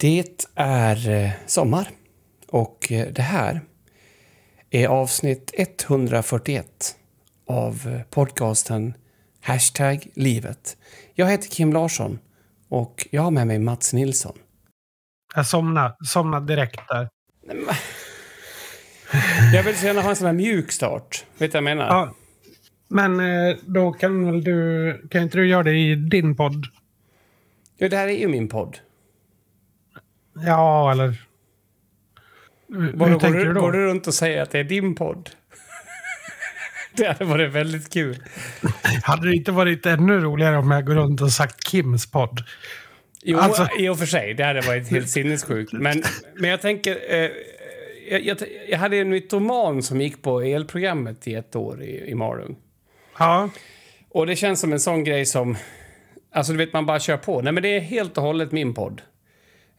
Det är eh, sommar och eh, det här är avsnitt 141 av eh, podcasten Hashtag livet. Jag heter Kim Larsson och jag har med mig Mats Nilsson. Jag somnade, somnade direkt där. Jag vill så gärna ha en sån här mjuk start. Vet du vad jag menar? Ja. Men då kan väl du... Kan inte du göra det i din podd? Ja, det här är ju min podd. Ja, eller... Hur, Går, hur tänker du, du då? går du runt och säger att det är din podd? det hade varit väldigt kul. Hade det inte varit ännu roligare om jag går runt och sagt Kims podd? Jo, Alltså- i och för sig. Det hade varit helt sinnessjukt. Men, men jag tänker... Eh, jag, jag, jag hade en mytoman som gick på elprogrammet i ett år i, i Malung. Ja. Och det känns som en sån grej som... Alltså, du vet, man bara kör på. Nej, men det är helt och hållet min podd.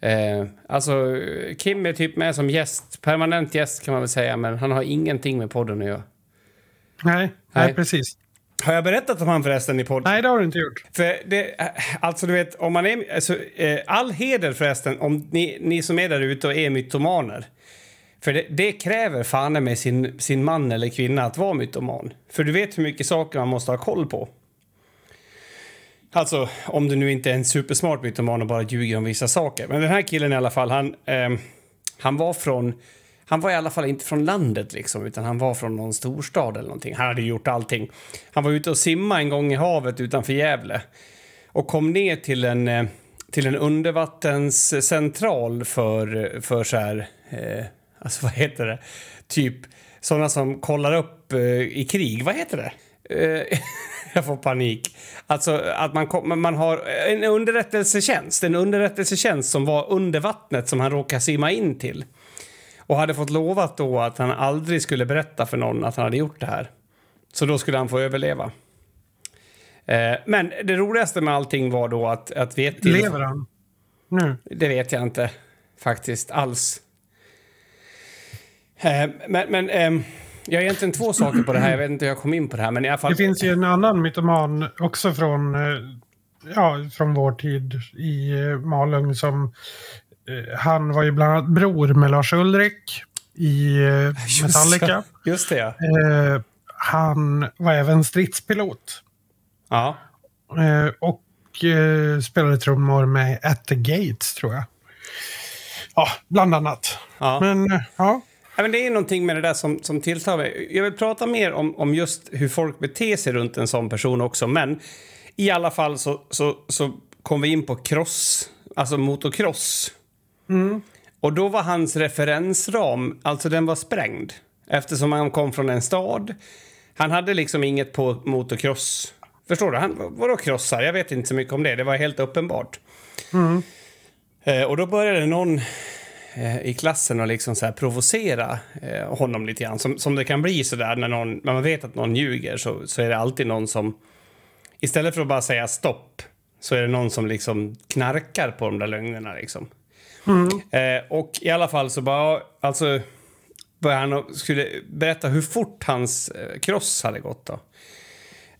Eh, alltså, Kim är typ med som gäst. Permanent gäst kan man väl säga, men han har ingenting med podden att göra. Nej, nej, Nej. precis. Har jag berättat om han förresten i podden? Nej, det har du inte gjort. För det, alltså du vet, om man är, alltså, eh, all heder förresten om ni, ni som är där ute och är mytomaner. För det, det kräver fan med sin, sin man eller kvinna att vara mytoman. För du vet hur mycket saker man måste ha koll på. Alltså, om du nu inte är en supersmart mytoman och bara ljuger om vissa saker. Men den här killen i alla fall, han, eh, han var från... Han var i alla fall inte från landet liksom, utan han var från någon storstad eller någonting. Han hade gjort allting. Han var ute och simma en gång i havet utanför Gävle och kom ner till en, eh, till en undervattenscentral för, för så här, eh, alltså vad heter det, typ sådana som kollar upp eh, i krig, vad heter det? Eh, jag får panik. Alltså att man, kom, man har en underrättelsetjänst, en underrättelsetjänst som var under vattnet som han råkade simma in till. Och hade fått lovat då att han aldrig skulle berätta för någon att han hade gjort det här. Så då skulle han få överleva. Eh, men det roligaste med allting var då att, att veta... Lever han? Nu? Det vet jag inte faktiskt alls. Eh, men men ehm, jag har egentligen två saker på det här. Jag vet inte hur jag kom in på det här. Men i alla fall... Det finns ju en annan mytoman också från, eh, ja, från vår tid i eh, Malung som... eh, Han var ju bland annat bror med Lars Ulrik i Metallica. Just det, ja. Han var även stridspilot. ja. Och spelade trummor med At the Gates, tror jag. Ja, bland annat. ja. Men Ja, men det är någonting med det där som, som tilltar mig. Jag vill prata mer om, om just hur folk beter sig runt en sån person också. Men i alla fall så, så, så kom vi in på cross, alltså motocross. Och då var hans referensram, alltså den var sprängd. Eftersom han kom från en stad. Han hade liksom inget på motocross. Förstår du? Han, vadå krossar? Jag vet inte så mycket om det. Det var helt uppenbart. Eh, och då började någon i klassen att liksom så här provocera eh, honom lite grann. Som, som det kan bli så där när, någon, när man vet att någon ljuger så, så är det alltid någon som... Istället för att bara säga stopp så är det någon som liksom knarkar på de där lögnerna liksom. Eh, och i alla fall så bara... Alltså började han och skulle berätta hur fort hans eh, cross hade gått då.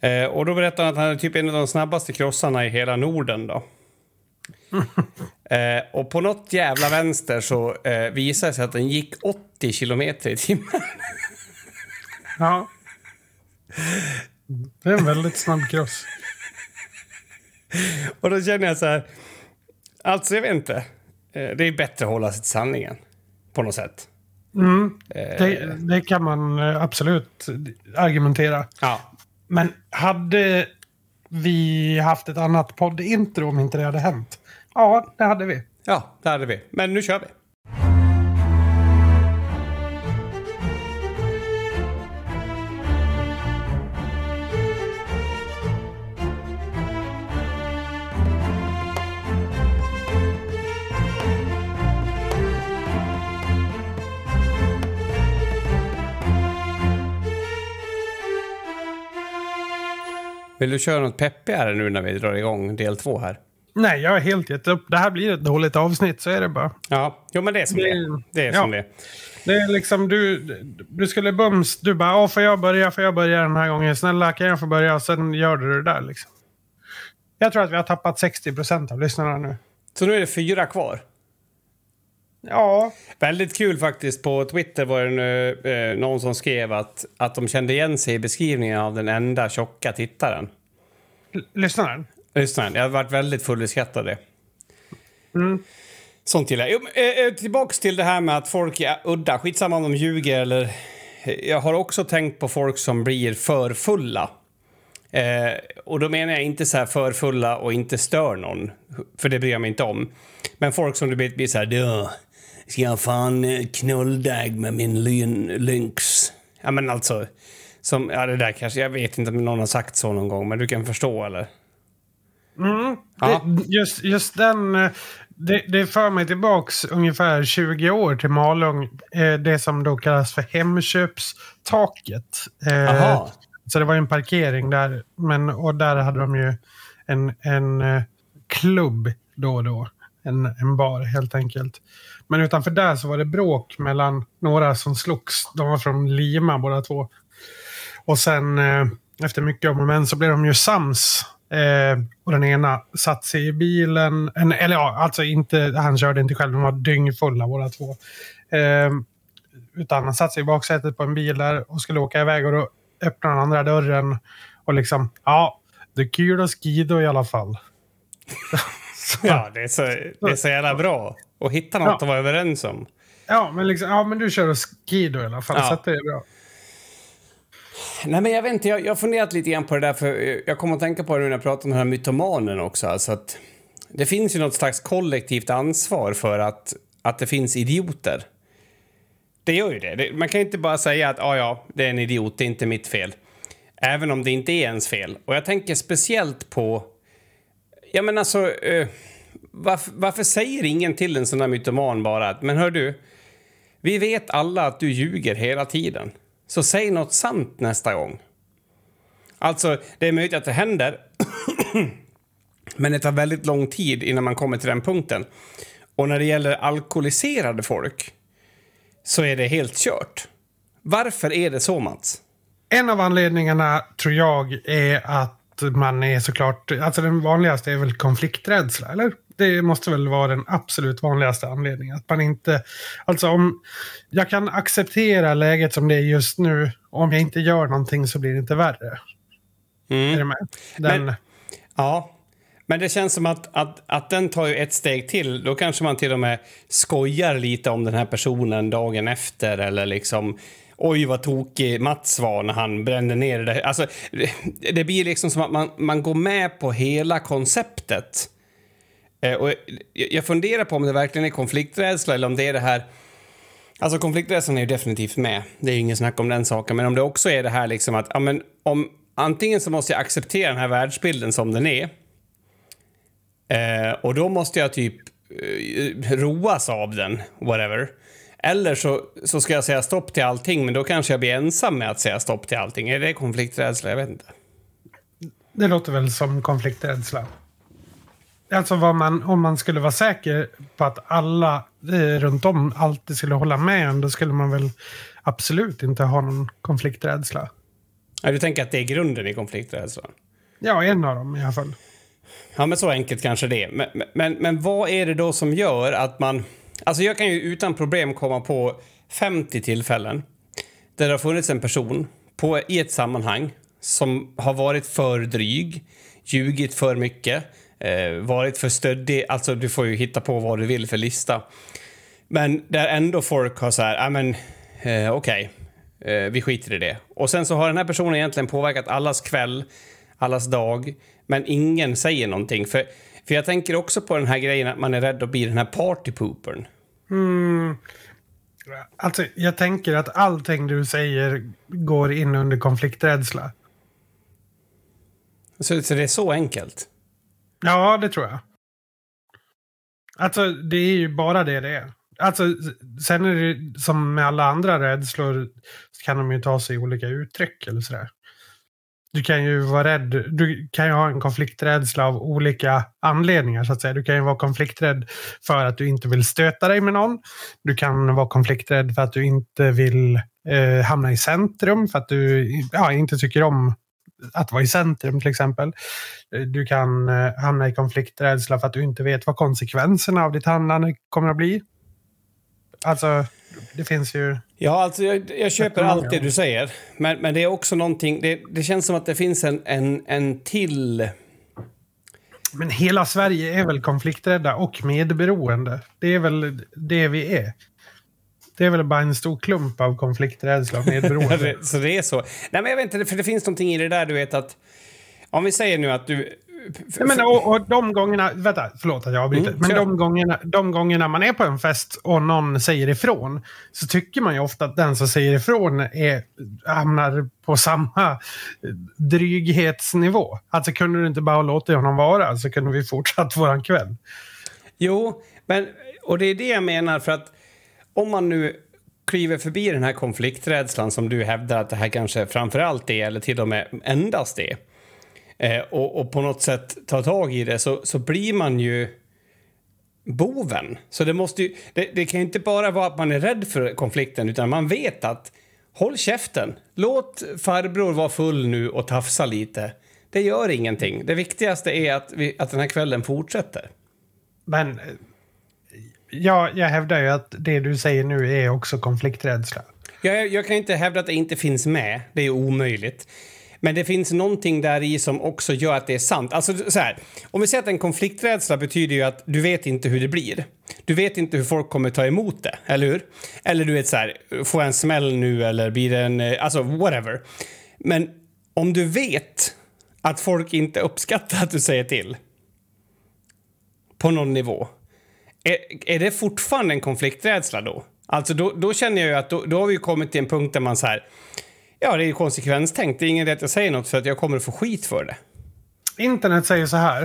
Eh, och då berättade han att han är typ en av de snabbaste krossarna i hela Norden då. Eh, och på något jävla vänster så eh, visade det sig att den gick 80 kilometer i timmen. ja. Det är en väldigt snabb cross. Och då känner jag så här... Alltså, jag vet inte. Eh, det är bättre att hålla sig till sanningen. På något sätt. Det, det kan man eh, absolut argumentera. Ja. Men hade vi haft ett annat poddintro om inte det hade hänt? Ja, det hade vi. Ja, det hade vi. Men nu kör vi. Vill du köra något peppigare nu när vi drar igång del två här? Nej, jag har helt gett upp. Det här blir ett dåligt avsnitt, så är det bara. Ja, jo men det är som det, Det- är. Det är ja. som det är. Det är liksom du, du skulle bums, du bara, "Ja, får jag börja, får jag börja den här gången? Snälla, kan jag få börja? Och sen gör du det där liksom. Jag tror att vi har tappat 60 procent av lyssnarna nu. Så nu är det fyra kvar. Ja. Väldigt kul faktiskt. På Twitter var det nu, eh, någon som skrev att, att de kände igen sig i beskrivningen av den enda tjocka tittaren. Lyssnaren? Lyssnaren. Jag har varit väldigt full i skratt av det. Mm. Sånt gillar jag. Eh, eh, tillbaks till det här med att folk är udda. Skitsamma om de ljuger eller... Jag har också tänkt på folk som blir för fulla. Eh, och då menar jag inte så här för fulla och inte stör någon. För det bryr jag mig inte om. Men folk som du vet blir så här... Då ska jag fan knulldag med min lyn, lynx. Ja men alltså. Som, ja det där kanske, jag vet inte om någon har sagt så någon gång, men du kan förstå eller? Mm. Ja. Det, just, just den, det, det för mig tillbaks ungefär 20 år till Malung. Eh, det som då kallas för Hemköpstaket. Eh, så det var en parkering där. Men, och där hade de ju en, en eh, klubb då och då. En, en bar helt enkelt. Men utanför där så var det bråk mellan några som slogs. De var från Lima båda två. Och sen eh, efter mycket om och men så blev de ju sams. Eh, och den ena satt sig i bilen. En, eller ja, alltså inte, han körde inte själv. De var dyngfulla båda två. Eh, utan han satt sig i baksätet på en bil där och skulle åka iväg. Och då öppnade den andra dörren. Och liksom, ja, det är kul att skida i alla fall. ja, det är, så, det är så jävla bra. Och hitta något ja. att vara överens om. Ja, men, liksom, ja, men du kör skido i alla fall. Ja. Så det är bra. Nej, men jag vet inte, jag, har funderat lite grann på det där, för jag kommer att tänka på det nu när jag pratar om den här mytomanen också. Alltså att det finns ju något slags kollektivt ansvar för att, att det finns idioter. Det gör ju det. det man kan inte bara säga att ah, ja, det är en idiot, det är inte mitt fel. Även om det inte är ens fel. Och jag tänker speciellt på... Ja, men alltså... Eh, varför, varför, säger ingen till en sån här mytoman bara att men hör du, vi vet alla att du ljuger hela tiden. Så säg något sant nästa gång. Alltså, det är möjligt att det händer. men det tar väldigt lång tid innan man kommer till den punkten. Och när det gäller alkoholiserade folk så är det helt kört. Varför är det så, Mats? En av anledningarna tror jag är att man är såklart... Alltså den vanligaste är väl konflikträdsla, eller? Det måste väl vara den absolut vanligaste anledningen. Att man inte... Alltså om... Jag kan acceptera läget som det är just nu. Om jag inte gör någonting så blir det inte värre. Mm. Är du med? Den, Men, ja. Men det känns som att, att, att den tar ju ett steg till. Då kanske man till och med skojar lite om den här personen dagen efter eller liksom oj vad tokig Mats var när han brände ner det. Alltså, det blir liksom som att man, man går med på hela konceptet. Eh, och jag funderar på om det verkligen är konflikträdsla eller om det är det här... Alltså konflikträdslan är ju definitivt med. Det är ju ingen snack om den saken. Men om det också är det här liksom att ja, men om antingen så måste jag acceptera den här världsbilden som den är. Eh, och då måste jag typ eh, roas av den, whatever. Eller så, så ska jag säga stopp till allting, men då kanske jag blir ensam med att säga stopp till allting. Är det konflikträdsla? Jag vet inte. Det låter väl som konflikträdsla. Alltså man, om man skulle vara säker på att alla eh, runt om alltid skulle hålla med en, då skulle man väl absolut inte ha någon konflikträdsla. Ja, du tänker att det är grunden i konflikträdslan? Ja, en av dem i alla fall. Ja, men så enkelt kanske det är. Men, men, men vad är det då som gör att man... Alltså jag kan ju utan problem komma på 50 tillfällen där det har funnits en person på, i ett sammanhang som har varit för dryg, ljugit för mycket, varit för stöddig. Alltså, du får ju hitta på vad du vill för lista. Men där ändå folk har så här, ja men eh, okej, okay. eh, vi skiter i det. Och sen så har den här personen egentligen påverkat allas kväll, allas dag, men ingen säger någonting. För, för jag tänker också på den här grejen att man är rädd att bli den här partypoopern. Mm. Alltså, jag tänker att allting du säger går in under konflikträdsla. Så, så det är så enkelt? Ja, det tror jag. Alltså, det är ju bara det det är. Alltså, sen är det som med alla andra rädslor så kan de ju ta sig olika uttryck eller sådär. Du kan ju vara rädd. Du kan ju ha en konflikträdsla av olika anledningar så att säga. Du kan ju vara konflikträdd för att du inte vill stöta dig med någon. Du kan vara konflikträdd för att du inte vill eh, hamna i centrum för att du ja, inte tycker om att vara i centrum till exempel. Du kan eh, hamna i konflikträdsla för att du inte vet vad konsekvenserna av ditt handlande kommer att bli. Alltså, det finns ju... Ja, alltså jag, jag köper allt det du säger. Men, men det är också någonting... Det, det känns som att det finns en, en, en till... Men hela Sverige är väl konflikträdda och medberoende. Det är väl det vi är. Det är väl bara en stor klump av konflikträdsla och medberoende. så det är så. Nej, men jag vet inte, för det finns någonting i det där du vet att... Om vi säger nu att du Ja, men, och, och de gångerna, vänta, förlåt att jag avbryter. Mm, men de gångerna, de gångerna man är på en fest och någon säger ifrån så tycker man ju ofta att den som säger ifrån är, hamnar på samma dryghetsnivå. Alltså kunde du inte bara låta honom vara så kunde vi fortsatt våran kväll. Jo, men, och det är det jag menar för att om man nu kliver förbi den här konflikträdslan som du hävdar att det här kanske framför allt är, eller till och med endast är, eh, och, och, på något sätt tar tag i det så, så blir man ju boven. Så det, måste ju, det, det kan ju inte bara vara att man är rädd för konflikten utan man vet att håll käften, låt farbror vara full nu och tafsa lite. Det gör ingenting. Det viktigaste är att, vi, att den här kvällen fortsätter. Men ja, jag hävdar ju att det du säger nu är också konflikträdsla. Jag, jag kan inte hävda att det inte finns med. Det är omöjligt. Men det finns någonting där i som också gör att det är sant. Alltså så här, om vi säger att en konflikträdsla betyder ju att du vet inte hur det blir. Du vet inte hur folk kommer ta emot det, eller hur? Eller du vet så här, får jag en smäll nu eller blir det en, eh, alltså whatever. Men om du vet att folk inte uppskattar att du säger till på någon nivå, är, är det fortfarande en konflikträdsla då? Alltså då, då känner jag ju att då, då har vi kommit till en punkt där man så här, Ja, det är ju konsekvenstänkt. Det är ingen rätt att jag säger något för att jag kommer att få skit för det. Internet säger så här.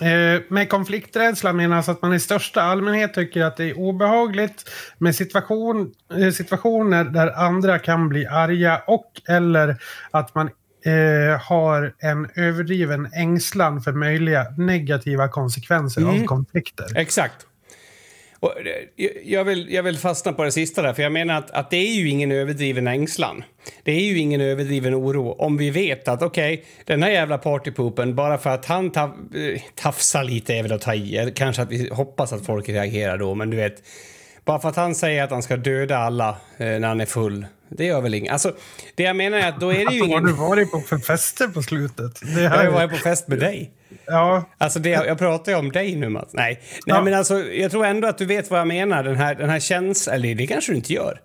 Eh, med konflikträdsla menas att man i största allmänhet tycker att det är obehagligt med situation, eh, situationer där andra kan bli arga och eller att man eh, har en överdriven ängslan för möjliga negativa konsekvenser mm. av konflikter. Exakt. Och eh, jag, vill, jag vill fastna på det sista där, för jag menar att, att det är ju ingen överdriven ängslan. Det är ju ingen överdriven oro om vi vet att okej, okay, den här jävla partypoopen, bara för att han taf, eh, tafsar lite är väl att ta i. Eh, kanske att vi hoppas att folk reagerar då, men du vet. Bara för att han säger att han ska döda alla eh, när han är full. Det gör väl inget. Alltså, det jag menar är att då är det ju alltså, ingen... Har du varit på för fester på slutet? Det här... Jag har varit på fest med dig. Ja. Alltså det, jag pratar ju om dig nu Mats. Nej, Nej ja. men alltså jag tror ändå att du vet vad jag menar. Den här, den här känslan, eller det kanske du inte gör.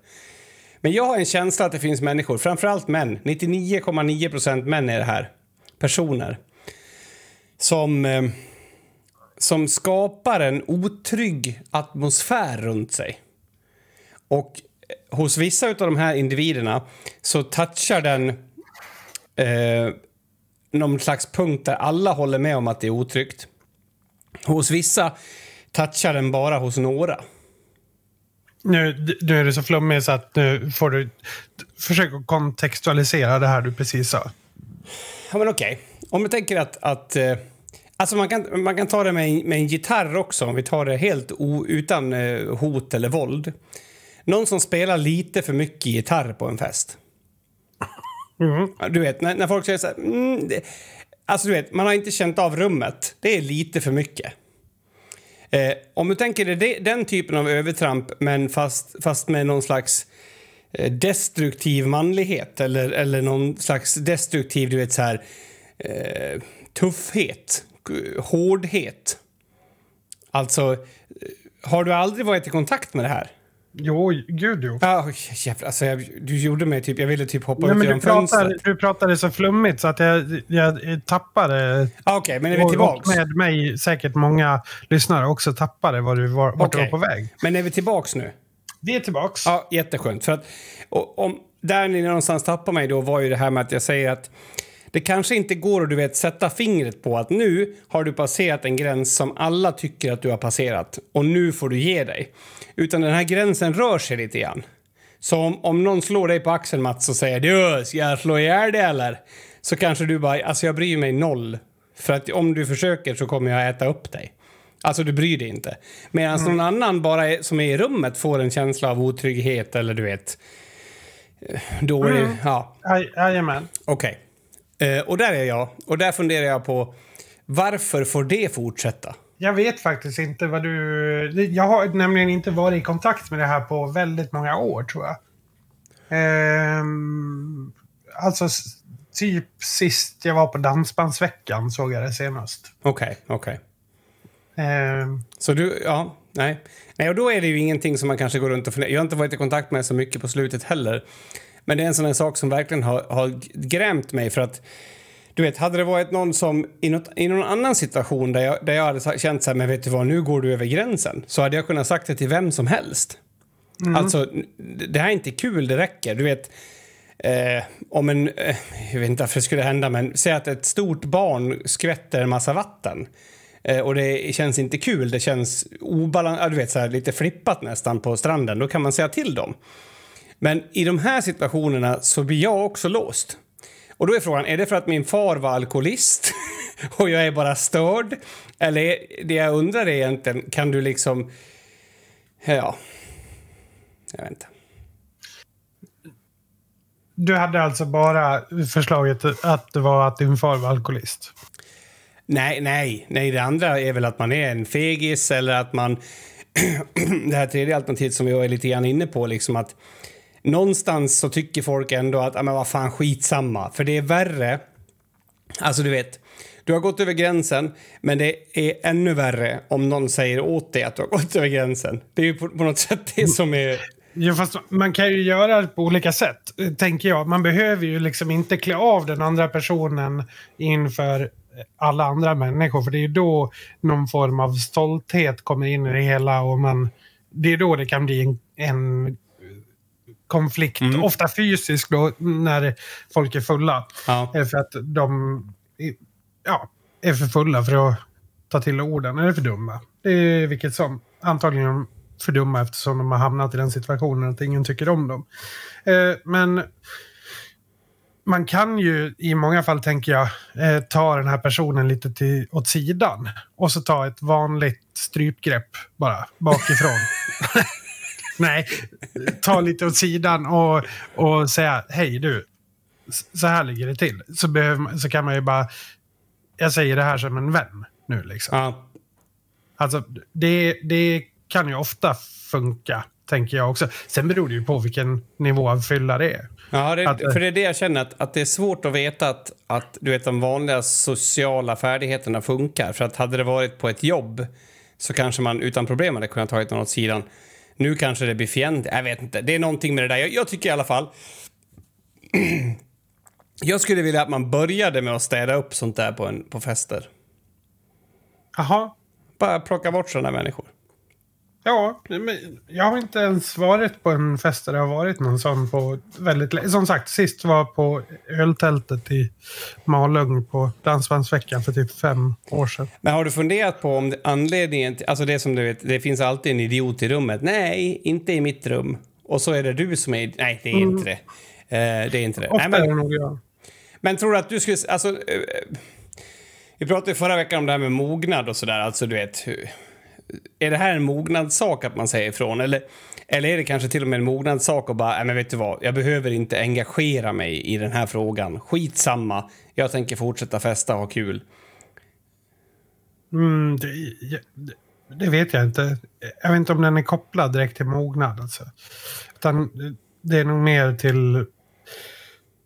Men jag har en känsla att det finns människor, framförallt män, 99,9 procent män är det här, personer, som, eh, som skapar en otrygg atmosfär runt sig. Och hos vissa av de här individerna så touchar den eh, någon slags punkt där alla håller med om att det är otryggt. Hos vissa touchar den bara hos några. Nu, nu är det så flummigt så att nu får du försöka kontextualisera det här du precis sa. Ja, men okej. Okay. Om jag tänker att... att eh, alltså man, kan, man kan ta det med, med en gitarr också, om vi tar det helt o, utan eh, hot eller våld. Någon som spelar lite för mycket gitarr på en fest. Mm. Du vet, när, när folk säger så här... Mm, det, alltså, du vet, man har inte känt av rummet. Det är lite för mycket. Eh, om du tänker dig den typen av övertramp, men fast, fast med någon slags eh, destruktiv manlighet eller, eller någon slags destruktiv, du vet så här, eh, tuffhet, hårdhet. Alltså, eh, har du aldrig varit i kontakt med det här? Jo, gud jo. Ja, jävlar, alltså, jag, du gjorde mig typ, jag ville typ hoppa Nej, ut genom fönstret. Du pratade så flummigt så att jag, jag tappade. Ah, Okej, okay, men är vi tillbaks? Och med mig säkert många lyssnare också tappade var du var, vart okay. du var på väg. Men är vi tillbaks nu? Vi är tillbaks. Ja, jätteskönt. För att, och, om, där ni någonstans tappar mig då var ju det här med att jag säger att det kanske inte går att du vet, sätta fingret på att nu har du passerat en gräns som alla tycker att du har passerat och nu får du ge dig. Utan den här gränsen rör sig lite grann. Så om, om någon slår dig på axeln Mats och säger du, ska jag slå ihjäl dig eller? Så kanske du bara, alltså jag bryr mig noll. För att om du försöker så kommer jag äta upp dig. Alltså du bryr dig inte. Medan mm. någon annan bara är, som är i rummet får en känsla av otrygghet eller du vet. Då är det, mm. ja. Jajamän. Okej. Okay. Eh, och där är jag. Och där funderar jag på varför får det fortsätta? jag vet faktiskt inte vad du... Jag har nämligen inte varit i kontakt med det här på väldigt många år, tror jag. Ehm, alltså, typ sist jag var på Dansbandsveckan såg jag det senast. Okej, okay, okej. Okay. Ehm. Så du, ja, nej. Nej, och då är det ju ingenting som man kanske går runt och funderar. Jag har inte varit i kontakt med så mycket på slutet heller. Men det är en sån här sak som verkligen har, har grämt mig för att du vet, hade det varit någon som i, något, i någon annan situation där jag, där jag hade känt så här, men vet du vad, nu går du över gränsen. Så hade jag kunnat sagt det till vem som helst. Mm. Alltså, det här är inte kul, det räcker. Du vet, eh, om en, eh, jag vet inte varför det skulle hända, men säg att ett stort barn skvätter en massa vatten. Eh, och det känns inte kul, det känns obalans, du vet, så här, lite flippat nästan på stranden. Då kan man säga till dem. Men i de här situationerna så blir jag också låst. Och då är frågan, är det för att min far var alkoholist och jag är bara störd? Eller det jag undrar är egentligen, kan du liksom... Ja, jag vet inte. Du hade alltså bara förslaget att det var att din far var alkoholist? Nej, nej, nej. Det andra är väl att man är en fegis eller att man... det här tredje alternativet som vi var lite grann inne på, liksom att någonstans så tycker folk ändå att, men vad fan, skitsamma. För det är värre. Alltså, du vet. Du har gått över gränsen, men det är ännu värre om någon säger åt dig att du har gått över gränsen. Det är ju på, på något sätt det som är... Ja, fast man kan ju göra det på olika sätt, tänker jag. Man behöver ju liksom inte klä av den andra personen inför alla andra människor. För det är ju då någon form av stolthet kommer in i det hela och man... Det är då det kan bli en, en konflikt, mm. ofta fysisk då, när folk är fulla. Ja. För att de ja, är för fulla för att ta till orden, eller för dumma. Det är vilket som. Antagligen för dumma eftersom de har hamnat i den situationen att ingen tycker om dem. Eh, men man kan ju i många fall, tänker jag, eh, ta den här personen lite till, åt sidan. Och så ta ett vanligt strypgrepp bara bakifrån. Nej, ta lite åt sidan och, och säga hej du, så här ligger det till. Så, behöver, så kan man ju bara, jag säger det här som en vän nu liksom. Ja. Alltså, det, det kan ju ofta funka, tänker jag också. Sen beror det ju på vilken nivå av fylla det är. Ja, det, att, för det är det jag känner, att, att det är svårt att veta att, att du vet, de vanliga sociala färdigheterna funkar. För att hade det varit på ett jobb så kanske man utan problem hade kunnat ta något åt sidan. Nu kanske det blir fientligt. Jag vet inte. Det är någonting med det där. Jag, jag tycker i alla fall... jag skulle vilja att man började med att städa upp sånt där på, en, på fester. Jaha. Bara plocka bort sådana människor. Ja, men jag har inte ens varit på en fest där det har varit någon sån på väldigt länge. Som sagt, sist var på öltältet i Malung på Dansbandsveckan för typ fem år sedan. Men har du funderat på om anledningen till, alltså det som du vet, det finns alltid en idiot i rummet. Nej, inte i mitt rum. Och så är det du som är, nej det är mm. inte det. Uh, det är inte det. Ofta nej, men, är det nog jag. Men tror du att du skulle, alltså... Uh, vi pratade förra veckan om det här med mognad och sådär, alltså du vet hur är det här en mognadssak att man säger ifrån? Eller, eller är det kanske till och med en mognadssak att bara, men vet du vad, jag behöver inte engagera mig i den här frågan. Skitsamma, jag tänker fortsätta festa och ha kul. Mm, det, det, vet jag inte. Jag vet inte om den är kopplad direkt till mognad. Alltså. Utan det är nog mer till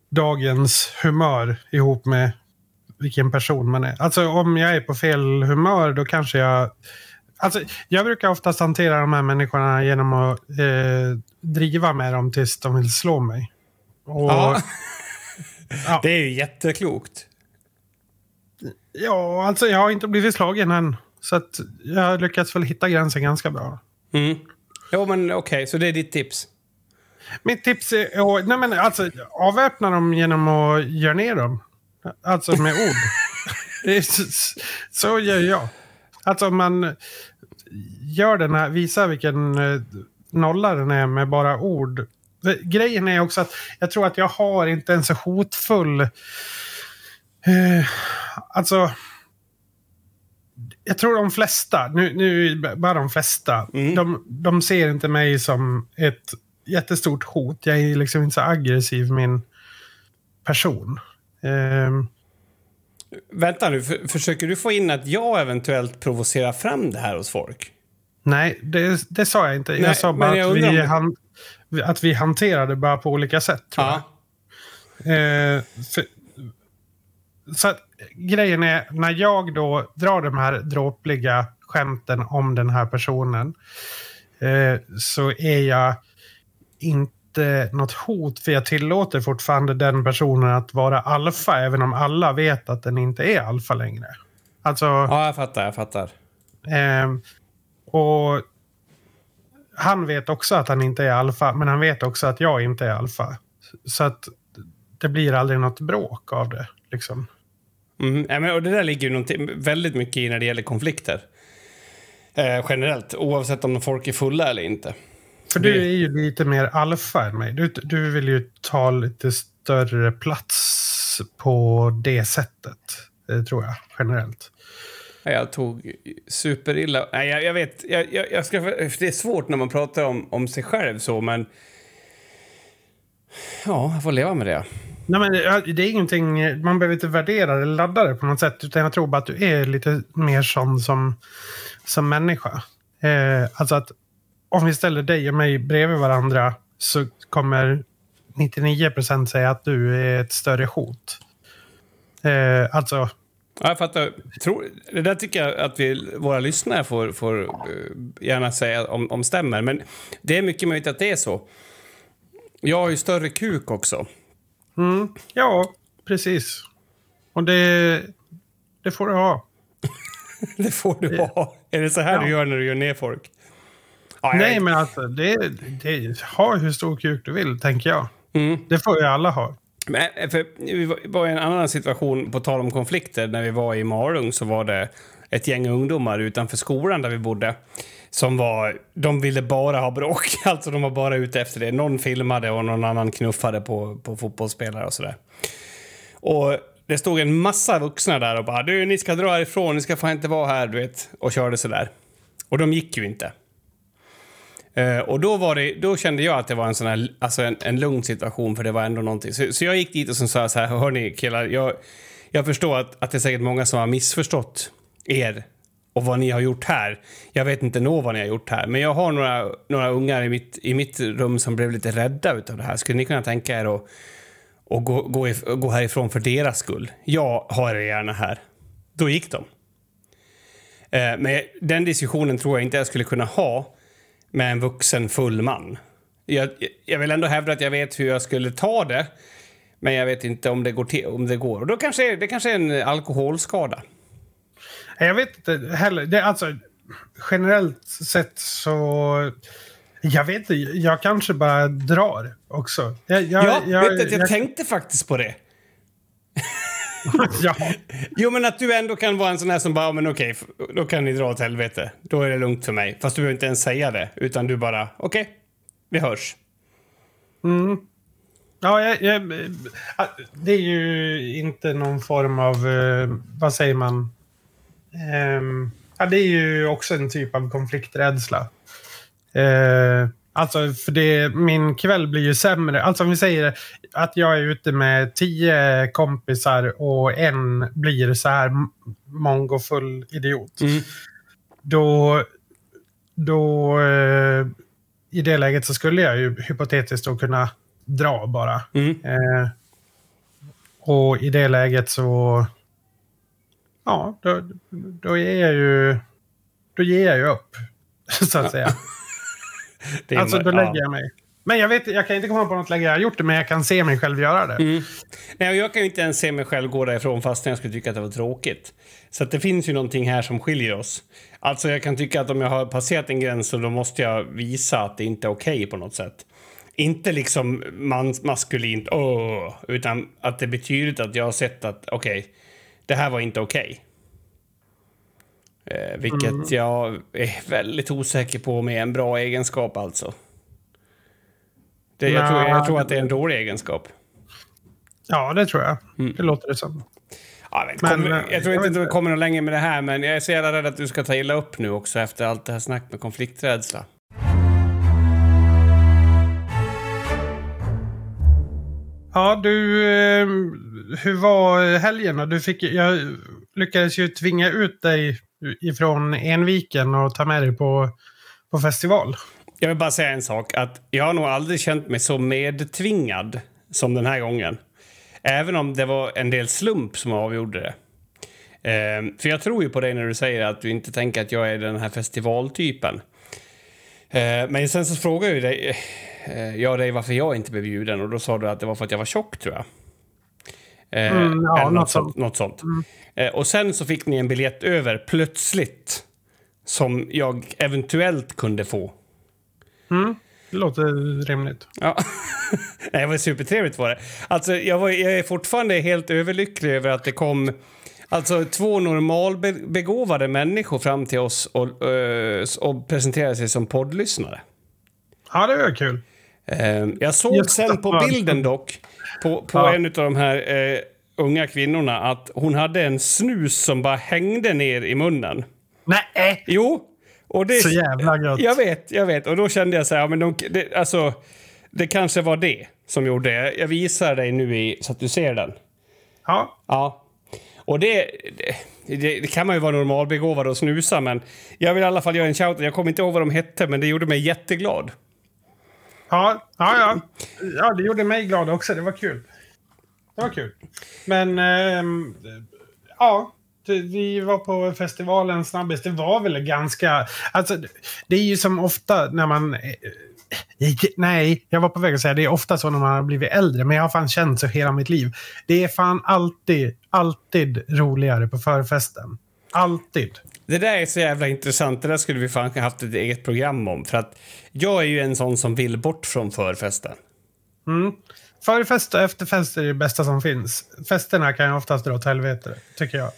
dagens humör ihop med vilken person man är. Alltså om jag är på fel humör då kanske jag Alltså, jag brukar oftast hantera de här människorna genom att eh, driva med dem tills de vill slå mig. Och, ja. ja. Det är ju jätteklokt. Ja, alltså jag har inte blivit slagen än. Så att jag har lyckats väl hitta gränsen ganska bra. Mm. Jo, men okej, okay, så det är ditt tips? Mitt tips är nej men, alltså, avväpna dem genom att göra ner dem. Alltså med ord. så, så gör jag. Alltså om man gör den här, visar vilken eh, nolla den är med bara ord. Grejen är också att jag tror att jag har inte en så hotfull... Eh, alltså... Jag tror de flesta, nu, nu bara de flesta, mm. de, de ser inte mig som ett jättestort hot. Jag är liksom inte så aggressiv min person. Eh, Vänta nu, för, försöker du få in att jag eventuellt provocerar fram det här hos folk? Nej, det, det sa jag inte. Nej, jag sa bara jag att, vi om- han, att vi hanterar det bara på olika sätt. Tror Ja. jag. Eh, för, så att, grejen är, när jag då drar de här dråpliga skämten om den här personen eh, så är jag inte något hot för jag tillåter fortfarande den personen att vara alfa även om alla vet att den inte är alfa längre. Alltså... Ja, jag fattar, jag fattar. Ehm, och han vet också att han inte är alfa, men han vet också att jag inte är alfa. Så att det blir aldrig något bråk av det. Liksom. Mm, ja, men, och det där ligger ju väldigt mycket i när det gäller konflikter. Eh, generellt, oavsett om folk är fulla eller inte. För du är ju lite mer alfa än mig. Du, du vill ju ta lite större plats på det sättet, eh, tror jag, generellt. Ja, Jag tog superilla... Nej, jag, jag vet. Jag, jag, jag ska, det är svårt när man pratar om, om sig själv så, men... Ja, jag får leva med det. Nej, men det det är ingenting, man behöver inte värdera eller ladda det på något sätt. Utan jag tror bara att du är lite mer sån som, som människa. Eh, alltså att om vi ställer dig och mig bredvid varandra så kommer 99% säga att du är ett större hot. Eh, alltså, Ja, jag fattar. Tror, det där tycker jag att vi, våra lyssnare får, får eh, gärna säga om, om stämmer. Men det är mycket möjligt att det är så. Jag har ju större kuk också. mm, ja, precis. Och det, det får du ha. Det får du ha. Är det så här Ja. du gör när du gör ner folk? Nej, men alltså, det, det, ha hur stor kuk du vill, tänker jag. Mm. Det får ju alla ha. Men, eh, för, vi var- i en annan situation, på tal om konflikter, när vi var i Malung så var det ett gäng ungdomar utanför skolan där vi bodde som var, de ville bara ha bråk. Alltså de var bara ute efter det. Någon filmade och någon annan knuffade på, på fotbollsspelare och sådär. Och det stod en massa vuxna där och bara du, ni ska dra härifrån, ni ska fan inte vara här, du vet. Och körde sådär. Och de gick ju inte. Eh, och då, var det, då kände jag att det var en sån här, alltså en, en lugn situation för det var ändå någonting. Så, så jag gick dit och sen sa jag så här, hörni killar, jag, jag förstår att, att det är säkert många som har missförstått er och vad ni har gjort här. Jag vet inte nå vad ni har gjort här, men jag har några, några ungar i mitt, i mitt rum som blev lite rädda utav det här. Skulle ni kunna tänka er att och gå, gå, if- gå härifrån för deras skull? Jag har er gärna här. Då gick de. Eh, men den diskussionen tror jag inte jag skulle kunna ha med en vuxen full man. Jag, jag vill ändå hävda att jag vet hur jag skulle ta det, men jag vet inte om det går. Till, om det, går. Och då kanske det kanske är en alkoholskada. Jag vet inte heller. Det, alltså, generellt sett så... Jag vet inte. Jag kanske bara drar också. Jag, jag, Ja, jag, vet du, jag, tänkte faktiskt på det. ja, Jo, men att du ändå kan vara en sån här som bara, "Ja, men okej, f- då kan ni dra åt helvete. Då är det lugnt för mig. Fast du behöver inte ens säga det, utan du bara, okej, vi hörs. ja jag, jag, äh, det är ju inte någon form av... eh, vad säger man? Ehm, ja, det är ju också en typ av konflikträdsla. Alltså, för det, min kväll blir ju sämre. Alltså om vi säger att jag är ute med tio kompisar och en blir så här mongofull idiot. Mm. Då, då eh, i det läget så skulle jag ju hypotetiskt då kunna dra bara. Mm. Eh, och i det läget så... Ja, då, då ger jag ju... Då ger jag ju upp. Så att säga. Det Alltså då ja. lägger jag mig. Men jag, vet, jag kan inte komma på något läge jag har gjort det, men jag kan se mig själv göra det. Mm. Nej, jag kan ju inte ens se mig själv gå därifrån fast jag skulle tycka att det var tråkigt. Så det finns ju någonting här som skiljer oss. Alltså jag kan tycka att om jag har passerat en gräns så då måste jag visa att det inte är okej på något sätt. Inte liksom man, maskulint, åh, utan att det betyder att jag har sett att okej, det här var inte okej. Eh, vilket jag är väldigt osäker på med en bra egenskap alltså. Det, jag, tror, jag tror att det är en dålig egenskap. Ja, det tror jag. Mm. Det låter det som. Ja, men, Men, kommer, eh, jag tror jag inte vi kommer någon längre med det här, men jag är så jävla rädd att du ska ta illa upp nu också efter allt det här snack med konflikträdsla. Ja, du... Eh, hur var helgen? Du fick, jag lyckades ju tvinga ut dig ifrån Enviken och ta med dig på, på festival. Jag vill bara säga en sak. Att jag har nog aldrig känt mig så medtvingad som den här gången. Även om det var en del slump som avgjorde det. Ehm, för jag tror ju på dig när du säger att du inte tänker att jag är den här festivaltypen. Ehm, men sen så frågade eh, jag dig, jag dig varför jag inte blev bjuden och då sa du att det var för att jag var tjock tror jag. Eh, Mm, ja, eller något, sånt. Något sånt. Eh, och sen så fick ni en biljett över plötsligt som jag eventuellt kunde få. Mm, det låter rimligt. Ja. Nej, det var supertrevligt var det. Alltså, jag, var, jag är fortfarande helt överlycklig över att det kom alltså, två normalbegåvade människor fram till oss och, eh, och presenterade sig som poddlyssnare. Ja, det var kul. Eh, jag såg Just sen på bilden dock, på, på Ja. en av de här eh, unga kvinnorna, att hon hade en snus som bara hängde ner i munnen. Nej! Jo! Och det, Så jävla gött. Jag vet, jag vet. Och då kände jag så här, ja, men de, det, alltså, det kanske var det som gjorde det. Jag visar dig nu i, så att du ser den. Ja, Ja. Och det, det, det kan man ju vara normalbegåvad och snusa, men jag vill i alla fall göra en shout. Jag kommer inte ihåg vad de hette, men det gjorde mig jätteglad ja, ja, ja. Ja, det gjorde mig glad också. Det var kul. Det var kul. Men, eh, ja. Vi var på festivalen snabbis. Det var väl ganska... Alltså, det är ju som ofta när man... Eh, eh, nej, jag var på väg att säga det är ofta så när man har blivit äldre. Men jag har fan känt så hela mitt liv. Det är fan alltid, alltid roligare på förfesten. Alltid. Det där är så jävla intressant. Det där skulle vi fan ha haft ett eget program om. För att jag är ju en sån som vill bort från förfesten. Mm. Förfest och efterfest är det bästa som finns. Festerna kan ju oftast dra åt helvete, tycker jag.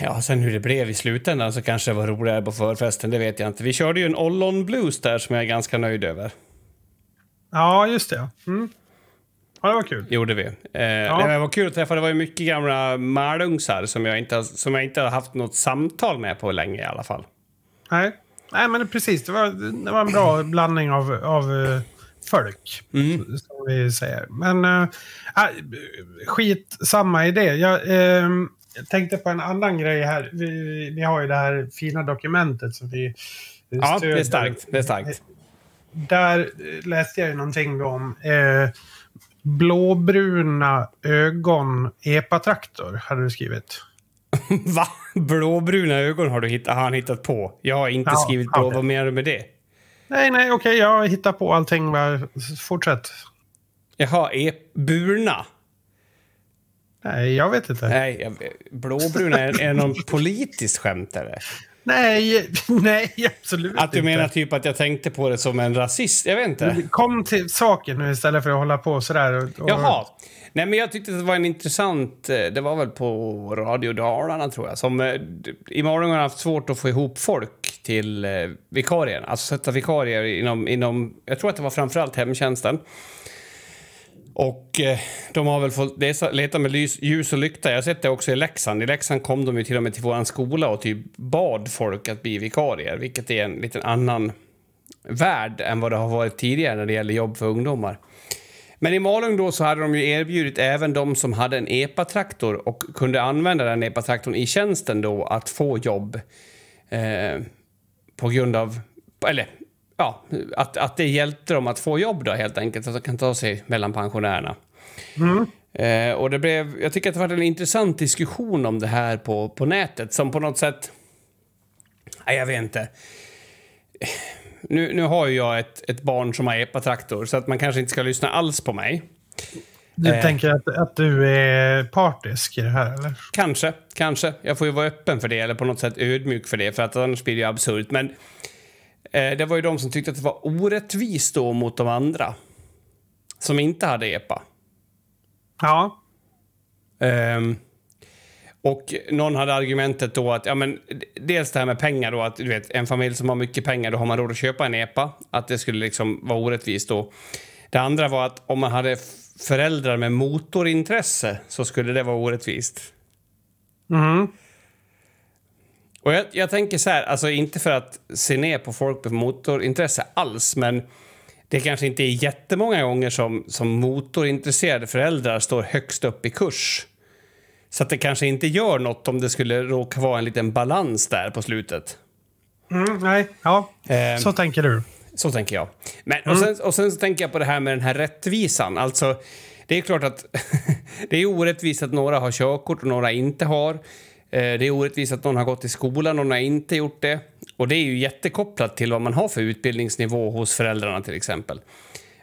Ja, sen hur det blev i slutändan så kanske det var roligare på förfesten, det vet jag inte. Vi körde ju en Ollon Blues där som jag är ganska nöjd över. Ja, just det. Mm. Ja, det var kul. Gjorde vi. Eh, men det var kul att träffa. Det var ju mycket gamla malungsar som jag, inte, som jag inte har haft något samtal med på länge i alla fall. Nej, Nej men det, precis. Det var, det var en bra blandning av, av eh, folk, Mm. som vi säger. Men äh, äh, skit samma idé. Jag ehm, tänkte på en annan grej här. Vi, vi har ju det här fina dokumentet som vi Ja, det är starkt. Det är starkt. Där eh, läste jag ju någonting om eh, blåbruna ögon epatraktor, hade du skrivit. Va? Blåbruna ögon har, du hittat, har han hittat på. Jag har inte Ja, skrivit blå. Vad menar du med det? Nej, nej, okej, jag hittar på allting. Bara fortsätt. Jaha, e burna? Nej, jag vet inte. Nej, blåbruna, är, är det någon politiskt skämt eller? Nej, nej, absolut Att du inte. menar typ att jag tänkte på det som en rasist? Jag vet inte. Kom till saken nu istället för att hålla på sådär. Och, och... Jaha. Nej, men jag tyckte att det var en intressant... eh, Det var väl på Radio Dalarna, tror jag. Som eh, i morgon har haft svårt att få ihop folk till eh, vikarien. Alltså sätta vikarier inom, inom... Jag tror att det var framförallt hemtjänsten. Och eh, de har väl fått leta med ljus och lykta. Jag har sett det också i Leksand. I Leksand kom de ju till och med till vår skola och typ bad folk att bli vikarier. Vilket är en liten annan värld än vad det har varit tidigare när det gäller jobb för ungdomar. Men i Malung då så hade de ju erbjudit även de som hade en EPA-traktor och kunde använda den EPA-traktorn i tjänsten då att få jobb eh, på grund av, eller ja, att, att det hjälpte dem att få jobb då helt enkelt, att de kan ta sig mellan pensionärerna. Eh, och det blev, jag tycker att det var en intressant diskussion om det här på, på nätet som på något sätt, nej jag vet inte. Nu, nu har ju jag ett, ett barn som har epatraktor så att man kanske inte ska lyssna alls på mig. Du Eh. tänker att, att du är partisk i det här, eller? Kanske, kanske. Jag får ju vara öppen för det eller på något sätt ödmjuk för det för att annars blir det ju absurt. Men det var ju de som tyckte att det var orättvist då mot de andra som inte hade EPA. Ja. Ehm, och någon hade argumentet då att, ja men dels det här med pengar då, att du vet, en familj som har mycket pengar, då har man råd att köpa en EPA. Att det skulle liksom vara orättvist då. Det andra var att om man hade föräldrar med motorintresse så skulle det vara orättvist. Mhm. Och jag, jag tänker så här, alltså inte för att se ner på folk med motorintresse alls, men det kanske inte är jättemånga gånger som, som motorintresserade föräldrar står högst upp i kurs. Så att det kanske inte gör något om det skulle råka vara en liten balans där på slutet. Mm, nej, ja. Eh, Så tänker du. Så tänker jag. Men, och, sen, och sen så tänker jag på det här med den här rättvisan. Alltså, det är klart att det är orättvist att några har körkort och några inte har. Eh, Det är orättvist att någon har gått i skolan och några inte gjort det. Och det är ju jättekopplat till vad man har för utbildningsnivå hos föräldrarna till exempel.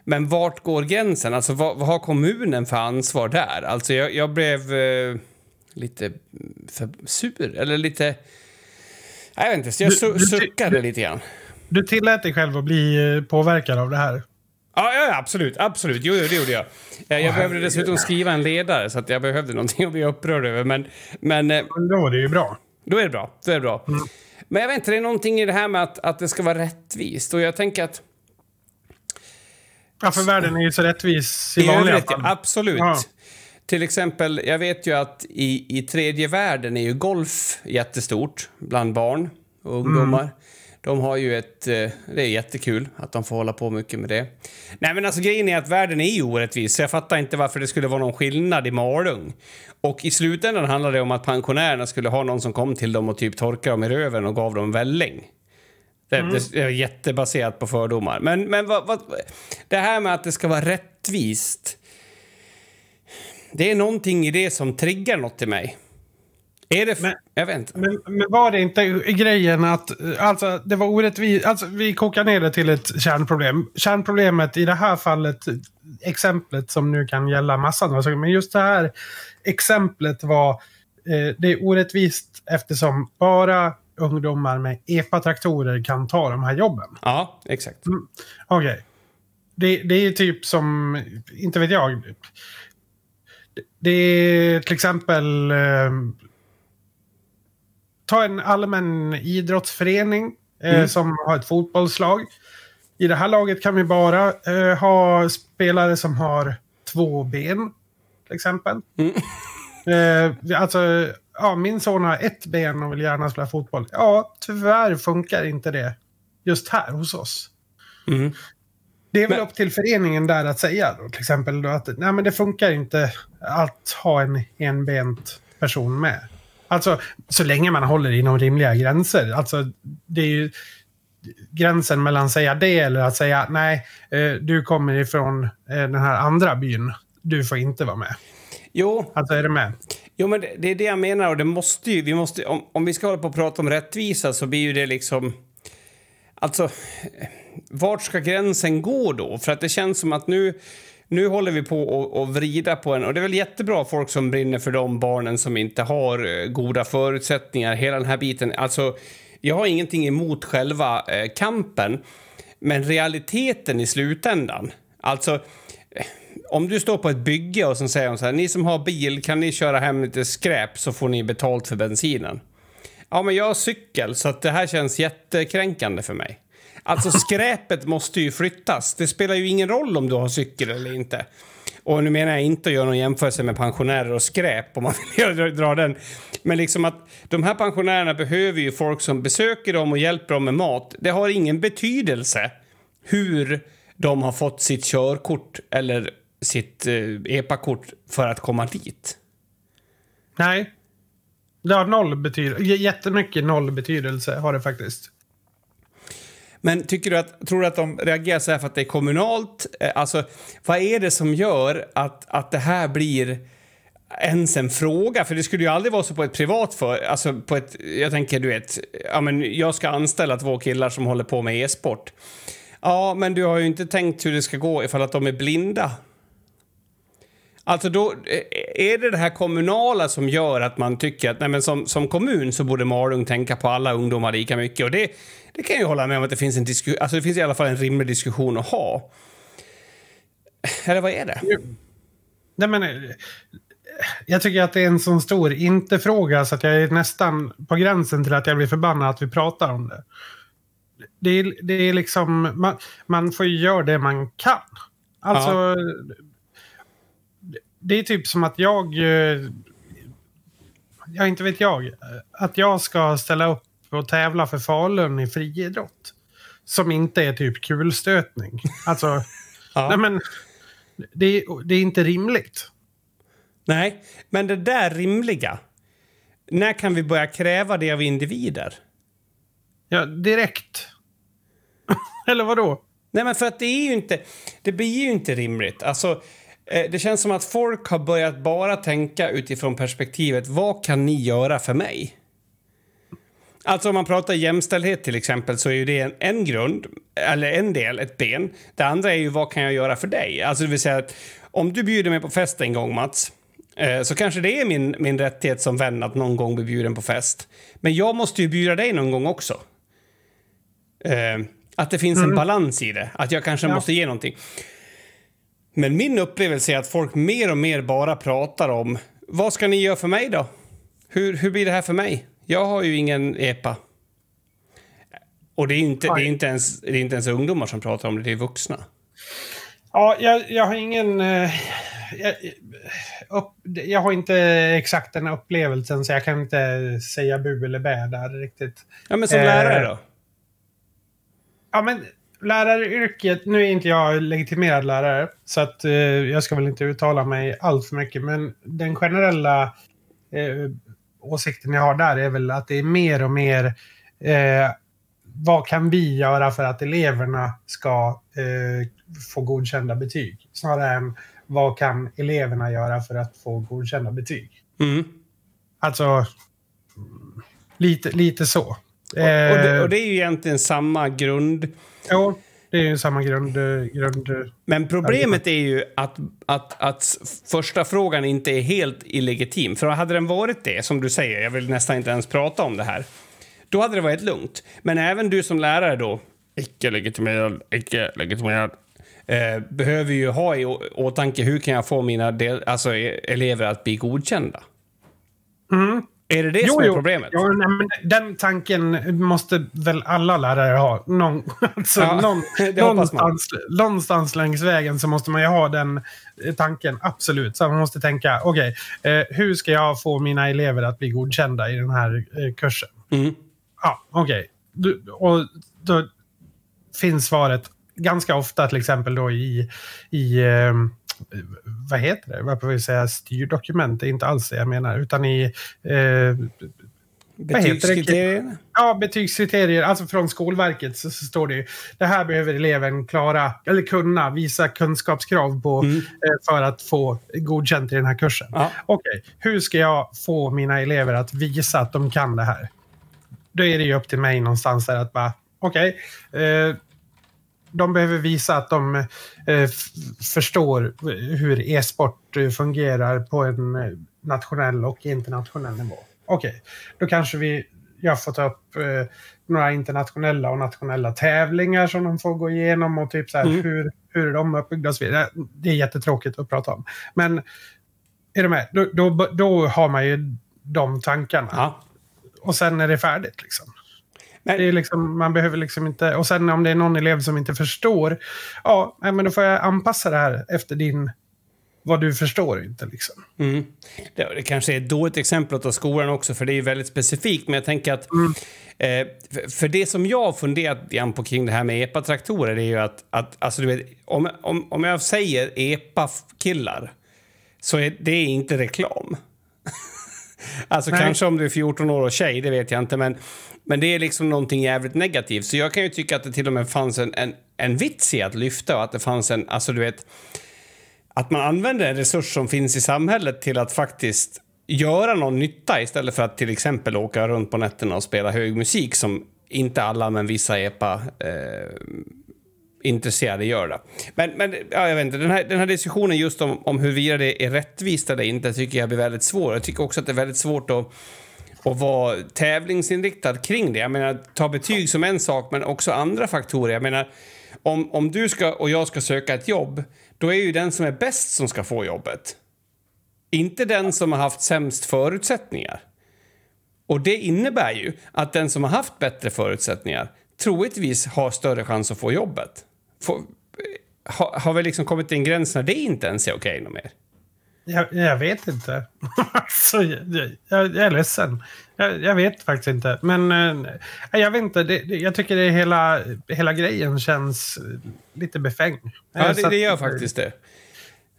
Men vart går gränsen? Alltså vad, vad har kommunen för ansvar där? Alltså jag, jag blev eh, lite för sur, eller lite... Jag vet inte, så jag Du- su- du suckade lite grann. Du tillät dig själv att bli eh, påverkad av det här. Ja, ja, absolut. absolut. Jo, jo, det gjorde jag. Jag, jag behövde dessutom skriva en ledare, så att jag behövde någonting att bli upprörd över. Men, men eh, Men Då är det ju bra. då är det bra. Då är det bra. Men jag vet inte, det är någonting i det här med att, att det ska vara rättvist. Och jag tänker att... Ja, för världen är ju så rättvis i, vanliga fall. absolut. Ja. Till exempel, jag vet ju att i, i tredje världen är ju golf jättestort bland barn och ungdomar. De har ju ett... eh, Det är jättekul att de får hålla på mycket med det. Nej, men alltså grejen är att världen är ju orättvis, så jag fattar inte varför det skulle vara någon skillnad i Malung. Och i slutändan handlar det om att pensionärerna skulle ha någon som kom till dem och typ torkade dem i röven och gav dem välling. Det, det är jättebaserat på fördomar. Men, men vad, vad, det här med att det ska vara rättvist. Det är någonting i det som triggar något i mig. Är det... Men- jag vet inte. Men, men var det inte grejen att eh, alltså, det var orättvist? Alltså, vi kokar ner det till ett kärnproblem. Kärnproblemet i det här fallet, eh, exemplet som nu kan gälla massa andra saker, men just det här exemplet var eh, det är orättvist eftersom bara ungdomar med EPA-traktorer kan ta de här jobben. Ja, exakt. Okej. Det, det är typ som, inte vet jag. Det- Det är till exempel... Ta en allmän idrottsförening eh, Mm. som har ett fotbollslag. I det här laget kan vi bara eh, ha spelare som har två ben. Till exempel. Eh, alltså, ja, min son har ett ben och vill gärna spela fotboll. Ja, tyvärr funkar inte det just här hos oss. Mm. Det är väl Men- upp till föreningen där att säga då, till exempel då att nej, men det funkar inte att ha en enbent person med. Alltså, så länge man håller inom rimliga gränser. Alltså, det är ju gränsen mellan att säga det eller att säga nej, eh, du kommer ifrån eh, den här andra byn. Du får inte vara med. Jo, Alltså, är du med? jo, men det, det är det jag menar. Och det måste ju, vi måste, om, om vi ska hålla på och prata om rättvisa så blir ju det liksom... Alltså, vart ska gränsen gå då? För att det känns som att nu, nu håller vi på och, och vrida på en... Och det är väl jättebra folk som brinner för de barnen som inte har eh, goda förutsättningar. Hela den här biten. Alltså, jag har ingenting emot själva eh, kampen. Men realiteten i slutändan. Alltså, eh, om du står på ett bygge och så säger de så här, ni som har bil, kan ni köra hem lite skräp så får ni betalt för bensinen. Ja, men jag har cykel, så att det här känns jättekränkande för mig. Alltså skräpet måste ju flyttas. Det spelar ju ingen roll om du har cykel eller inte. Och nu menar jag inte att göra någon jämförelse med pensionärer och skräp om man vill dra- den. Men liksom att de här pensionärerna behöver ju folk som besöker dem och hjälper dem med mat. Det har ingen betydelse hur de har fått sitt körkort eller sitt eh, EPA-kort för att komma dit. Nej. Det har noll betydelse. Jättemycket noll betydelse har det faktiskt. Men tycker du att, tror du att de reagerar så här för att det är kommunalt? Eh, alltså, vad är det som gör att, att det här blir ens en fråga? För det skulle ju aldrig vara så på ett privat för, alltså på ett, jag tänker du vet, ja men jag ska anställa två killar som håller på med e-sport. Ja, men du har ju inte tänkt hur det ska gå ifall att de är blinda. Alltså då, eh, är det det här kommunala som gör att man tycker att nej men som, som kommun så borde Malung tänka på alla ungdomar lika mycket? Och det, det kan jag ju hålla med om att det finns en diskussion, alltså det finns i alla fall en rimlig diskussion att ha. Eller vad är det? Nej, men, eh, jag tycker att det är en sån stor inte-fråga så att jag är nästan på gränsen till att jag blir förbannad att vi pratar om det. Det är, det är liksom, man, man får ju göra det man kan. Alltså, det är typ som att jag, eh, ja inte vet jag, att jag ska ställa upp och tävla för Falun i friidrott. som inte är typ kulstötning. Alltså, Ja. nej men det, är- det är inte rimligt. Nej, men det där rimliga. När kan vi börja kräva det av individer? Ja, direkt. Eller vad då? Nej, men för att det är ju inte... Det blir ju inte rimligt. Alltså, det känns som att folk har börjat bara tänka utifrån perspektivet vad kan ni göra för mig? Alltså om man pratar jämställdhet till exempel så är ju det en, en grund, eller en del, ett ben. Det andra är ju vad kan jag göra för dig? Alltså det vill säga att om du bjuder mig på fest en gång Mats, eh, så kanske det är min, min rättighet som vän att någon gång bli bjuden på fest. Men jag måste ju bjuda dig någon gång också. Eh, att det finns en balans i det, att jag kanske Ja. måste ge någonting. Men min upplevelse är att folk mer och mer bara pratar om vad ska ni göra för mig då? Hur, hur blir det här för mig? Jag har ju ingen EPA. Och det är inte, det är inte, ens, det är inte ens ungdomar som pratar om det, det är vuxna. Ja, jag, jag har ingen... eh, jag, upp, jag har inte exakt den upplevelsen så jag kan inte säga bu eller bä där riktigt. Ja, men som Eh, lärare då? Ja, men läraryrket, nu är inte jag legitimerad lärare så att eh, jag ska väl inte uttala mig allt för mycket men den generella eh, åsikten jag har där är väl att det är mer och mer eh, vad kan vi göra för att eleverna ska eh, få godkända betyg? Snarare än vad kan eleverna göra för att få godkända betyg? Mm. Alltså, lite, lite så. Och, och, det, Eh, och det är ju egentligen samma grund. Jo, det är samma grund... grund Men problemet är ju att, att, att första frågan inte är helt illegitim. För hade den varit det, som du säger, jag vill nästan inte ens prata om det här, då hade det varit lugnt. Men även du som lärare då, icke-legitimerad, icke-legitimerad, eh, behöver ju ha i åtanke hur kan jag få mina del, alltså, e- elever att bli godkända? Mm. Är det det som är problemet? Jo, nej, men den tanken måste väl alla lärare ha. Någon, alltså, Ja, någon, någonstans, någonstans längs vägen så måste man ju ha den eh, tanken. Absolut. Så man måste tänka, okej, eh, hur ska jag få mina elever att bli godkända i den här eh, kursen? Mm. Ja, okej. Du- Och då finns svaret ganska ofta till exempel då i, i eh, vad heter det? Varför vill säga styrdokument? Det är inte alls det jag menar. Utan i eh, Betygskriterierna? ja, betygskriterier, alltså från Skolverket så, så står det ju det här behöver eleven klara, eller kunna visa kunskapskrav på Mm. eh, för att få godkänt i den här kursen. Ja. Okej, hur ska jag få mina elever att visa att de kan det här? Då är det ju upp till mig någonstans där att bara, okej, eh, de behöver visa att de eh, förstår hur e-sport fungerar på en eh, nationell och internationell nivå. Okej, då kanske vi, jag får ta upp eh, några internationella och nationella tävlingar som de får gå igenom och typ så här, Mm. hur, hur är de uppbyggda och så vidare. Det är jättetråkigt att prata om. Men är du med? Då, då, då har man ju de tankarna. Ja. Och sen är det färdigt liksom. Men- Det är liksom, man behöver liksom inte... Och sen om det är någon elev som inte förstår, ja, nej, men då får jag anpassa det här efter din... Vad du förstår inte liksom. Mm. Det, det kanske är ett dåligt exempel att ta skolan också, för det är ju väldigt specifikt. Men jag tänker att... Eh, för, för det som jag har funderat igen på kring det här med EPA-traktorer är ju att... att alltså, du vet, om, om, om jag säger EPA-killar så är det inte reklam. alltså Nej. kanske om du är 14 år och tjej, det vet jag inte. Men, men det är liksom någonting jävligt negativt. Så jag kan ju tycka att det till och med fanns en, en, en vits i att lyfta och att det fanns en... Alltså du vet att man använder en resurs som finns i samhället till att faktiskt göra någon nytta istället för att till exempel åka runt på nätterna och spela hög musik som inte alla men vissa EPA eh, intresserade gör det. Men, men ja, jag vet inte, den här, den här diskussionen just om, om huruvida det är rättvist eller inte tycker jag blir väldigt svår. Jag tycker också att det är väldigt svårt att och vara tävlingsinriktad kring det. Jag menar, ta betyg som en sak, men också andra faktorer. Jag menar, om, om du ska och jag ska söka ett jobb, då är ju den som är bäst som ska få jobbet. Inte den som har haft sämst förutsättningar. Och det innebär ju att den som har haft bättre förutsättningar troligtvis har större chans att få jobbet. Få, har, har vi liksom kommit till en gräns när det inte ens är okej okay mer? Jag, jag vet inte. alltså, jag, jag, jag är ledsen. Jag, jag, vet faktiskt inte. Men äh, jag vet inte. Det, det, jag tycker det hela, hela grejen känns lite befängd. Ja, det, det gör faktiskt det.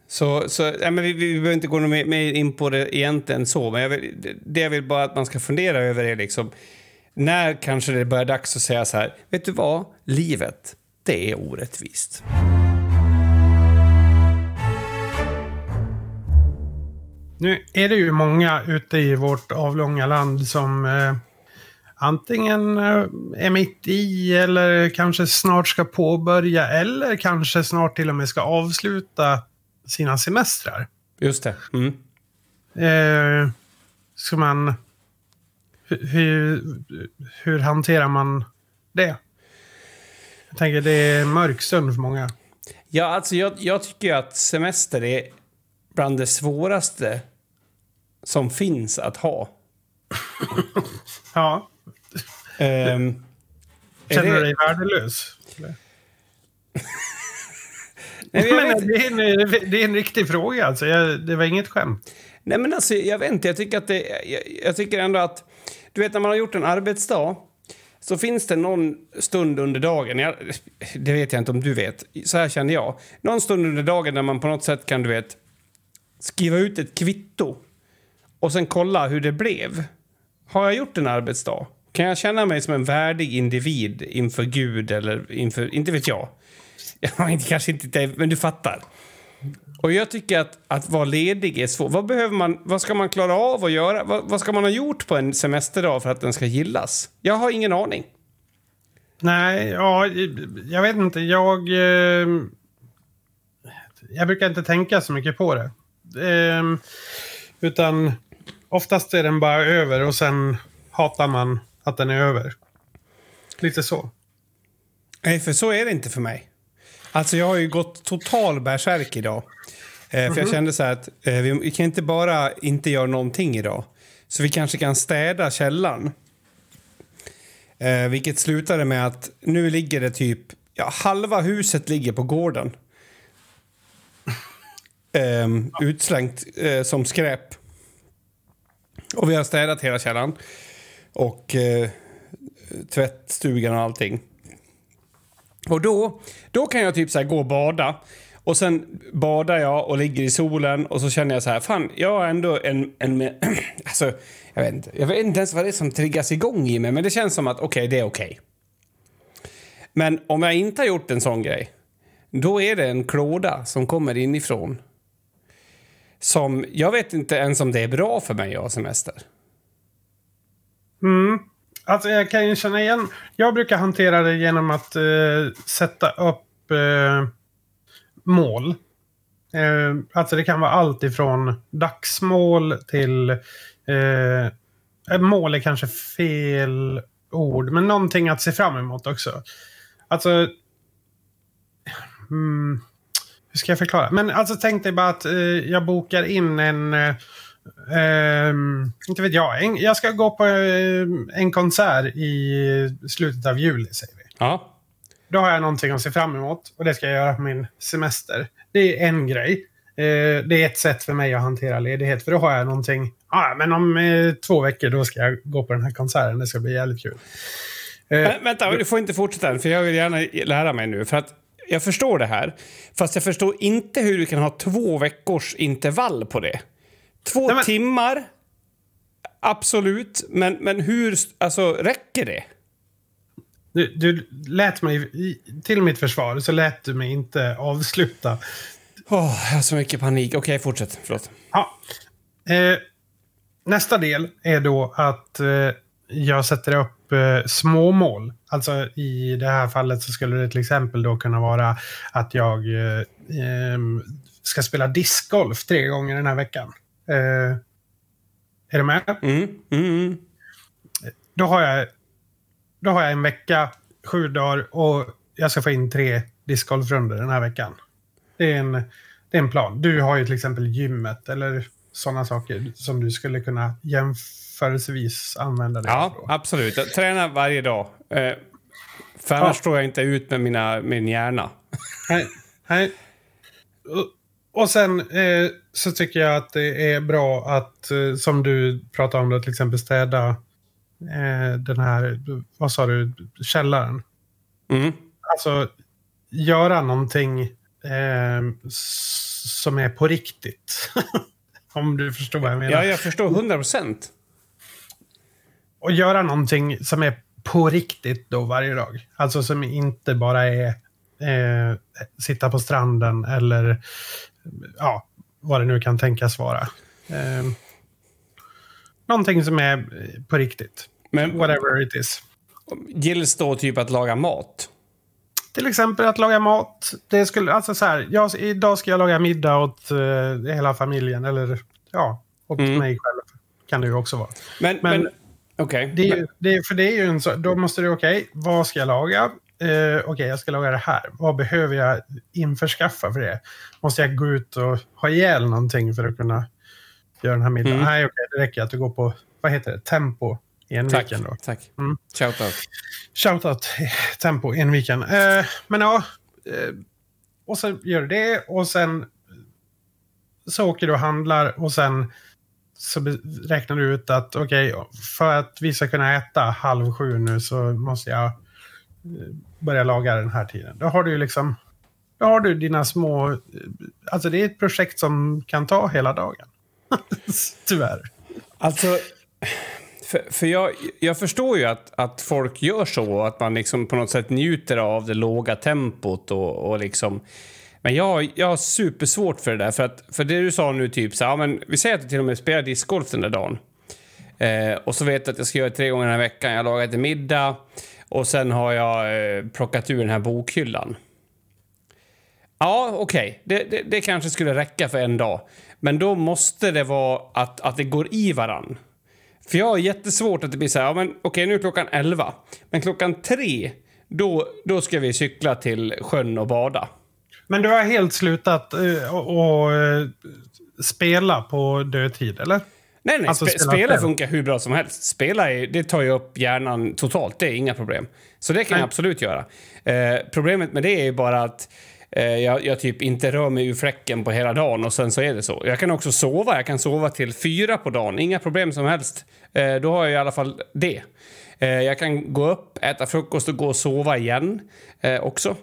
Så, så ja, men vi, vi behöver inte gå mer, mer in på det egentligen så, men jag vill, det jag vill bara att man ska fundera över är liksom när kanske det börjar dags att säga så här, vet du vad, livet, det är orättvist. Nu är det ju många ute i vårt avlånga land som eh, antingen eh, är mitt i eller kanske snart ska påbörja eller kanske snart till och med ska avsluta sina semestrar. Just det. Mm. Eh, ska man... Hur, hur hanterar man det? Jag tänker det är mörk stund för många. Ja, alltså jag, jag tycker att semester är bland det svåraste som finns att ha. ja. Um, Känner du dig värdelös? Nej, men det, är en, det är en riktig fråga. Alltså. Jag, det var inget skämt. Nej, men alltså, jag vet inte. Jag tycker, att det, jag, jag, tycker ändå att... Du vet, när man har gjort en arbetsdag så finns det någon stund under dagen, jag, det vet jag inte om du vet, så här känner jag. Någon stund under dagen där man på något sätt kan, du vet, skriva ut ett kvitto och sen kolla hur det blev. Har jag gjort en arbetsdag? Kan jag känna mig som en värdig individ inför Gud eller inför, inte vet jag. jag kanske inte, men du fattar. Och jag tycker att, att vara ledig är svårt. Vad, behöver man, vad ska man klara av att göra? Vad, vad, ska man ha gjort på en semesterdag för att den ska gillas? Jag har ingen aning. Nej, ja, jag vet inte. Jag... Eh, jag brukar inte tänka så mycket på det. Eh, utan oftast är den bara över och sen hatar man att den är över. Lite så. Nej, för så är det inte för mig. Alltså jag har ju gått total bärsärk idag. Eh, mm -hmm. För jag mhm. kände så här att eh, vi kan inte bara inte göra någonting idag. Så vi kanske kan städa källaren. Eh, vilket slutade med att nu ligger det typ... Ja, halva huset ligger på gården. Eh, utslängt eh, som skräp. Och vi har städat hela källaren. Och eh, tvättstugan och allting. Och då, då kan jag typ så gå och bada. Och sen badar jag och ligger i solen och så känner jag så här, fan, jag har ändå en... en alltså, jag vet, inte, jag vet inte ens vad det är som triggas igång i mig, men det känns som att okej, okay, det är okej. Okay. Men om jag inte har gjort en sån grej, då är det en klåda som kommer inifrån. Som, jag vet inte ens om det är bra för mig att ha semester. Mm. Alltså jag kan ju känna igen. Jag brukar hantera det genom att eh, sätta upp eh, mål. Eh, alltså det kan vara allt ifrån dagsmål till... Eh, eh mål är kanske fel ord, men någonting att se fram emot också. Alltså... Mm, hur ska jag förklara? Men alltså tänk dig bara att eh, jag bokar in en... Eh, Um, inte vet jag. En, jag ska gå på uh, en konsert i slutet av juli, säger vi. Ja. Då har jag någonting att se fram emot och det ska jag göra på min semester. Det är en grej. Uh, det är ett sätt för mig att hantera ledighet, för då har jag någonting. Ah, men om uh, två veckor då ska jag gå på den här konserten. Det ska bli jävligt kul. Men, vänta, du får inte fortsätta än, för jag vill gärna lära mig nu. För att jag förstår det här, fast jag förstår inte hur du kan ha två veckors intervall på det. Två Nej, men... timmar, absolut. Men, men hur... Alltså, räcker det? Du, du lät mig... Till mitt försvar så lät du mig inte avsluta. Oh, jag har så mycket panik. Okej, okay, fortsätt. Förlåt. Ja. Eh, nästa del är då att eh, jag sätter upp eh, småmål. Alltså i det här fallet så skulle det till exempel då kunna vara att jag eh, eh ska spela discgolf tre gånger den här veckan. Eh, är du med? Mm, mm, mm. Då, har jag, då har jag en vecka, sju dagar och jag ska få in tre discgolfrundor den här veckan. Det är, en, det är en plan. Du har ju till exempel gymmet eller sådana saker som du skulle kunna jämförelsevis använda det Ja, absolut. Jag tränar varje dag. Eh, för annars ja. står jag inte ut med mina, min hjärna. Nej. Nej. och sen eh, så tycker jag att det är bra att, eh, som du pratade om, då, till exempel städa eh, den här, vad sa du, källaren. Mm. Alltså, göra någonting eh, som är på riktigt. om du förstår vad jag menar. Ja, jag förstår 100 procent. Och göra någonting som är på riktigt då varje dag. Alltså som inte bara är eh, sitta på stranden eller ja, vad det nu kan tänkas vara. Eh, någonting som är på riktigt. Men Whatever it is. gills då typ att laga mat? Till exempel att laga mat. Det skulle, alltså så här, jag, idag ska jag laga middag åt eh, hela familjen. Eller ja, åt Mm. mig själv. Kan det ju också vara. Men, men, Men- okej. Det är, ju- det är, för det är ju en så, då måste du, okej, vad ska jag laga? Eh, okej, jag ska laga det här. Vad behöver jag införskaffa för det? Måste jag gå ut och ha ihjäl någonting för att kunna göra den här middagen? Mm. Nej, okej, det räcker att du går på, vad heter det, Tempo i en Tack. weekend då. Tack. Mm. Shoutout. Shoutout Tempo en weekend. Eh, men ja, eh, och så gör du det och sen så åker du och handlar och sen så räknar du ut att okej, för att vi ska kunna äta halv sju nu så måste jag eh, börja laga den här tiden. Då har du ju liksom, då har du dina små, eh, alltså det är ett projekt som kan ta hela dagen. Tyvärr. Alltså, för, för jag, jag förstår ju att, att folk gör så, att man liksom på något sätt njuter av det låga tempot och, och liksom... Men jag, jag har supersvårt för det där, för, att, för det du sa nu, typ så här, ja, men vi säger att jag till och med spelar discgolf den där dagen. Eh, och så vet jag att jag ska göra det tre gånger den här veckan. Jag har lagat till middag och sen har jag eh, plockat ur den här bokhyllan. Ja, okej. Det, det, det kanske skulle räcka för en dag. Men då måste det vara att, att det går i varann. För jag har jättesvårt att det blir så här, ja, men okej nu är klockan 11. Men klockan 3, då, då ska vi cykla till sjön och bada. Men du har helt slutat uh, och, eh, spela på dödtid, eller? Nej, nej. Alltså, spe, spela spela spel. funkar hur bra som helst. Spela är, det tar ju upp hjärnan totalt. Det är inga problem. Så det kan Nej. jag absolut göra. Eh, problemet med det är ju bara att eh, jag, jag typ inte rör mig ur fläcken på hela dagen och sen så är det så. Jag kan också sova. Jag kan sova till fyra på dagen. Inga problem som helst. Eh, då har jag i alla fall det. Eh, jag kan gå upp, äta frukost och gå och sova igen eh, också.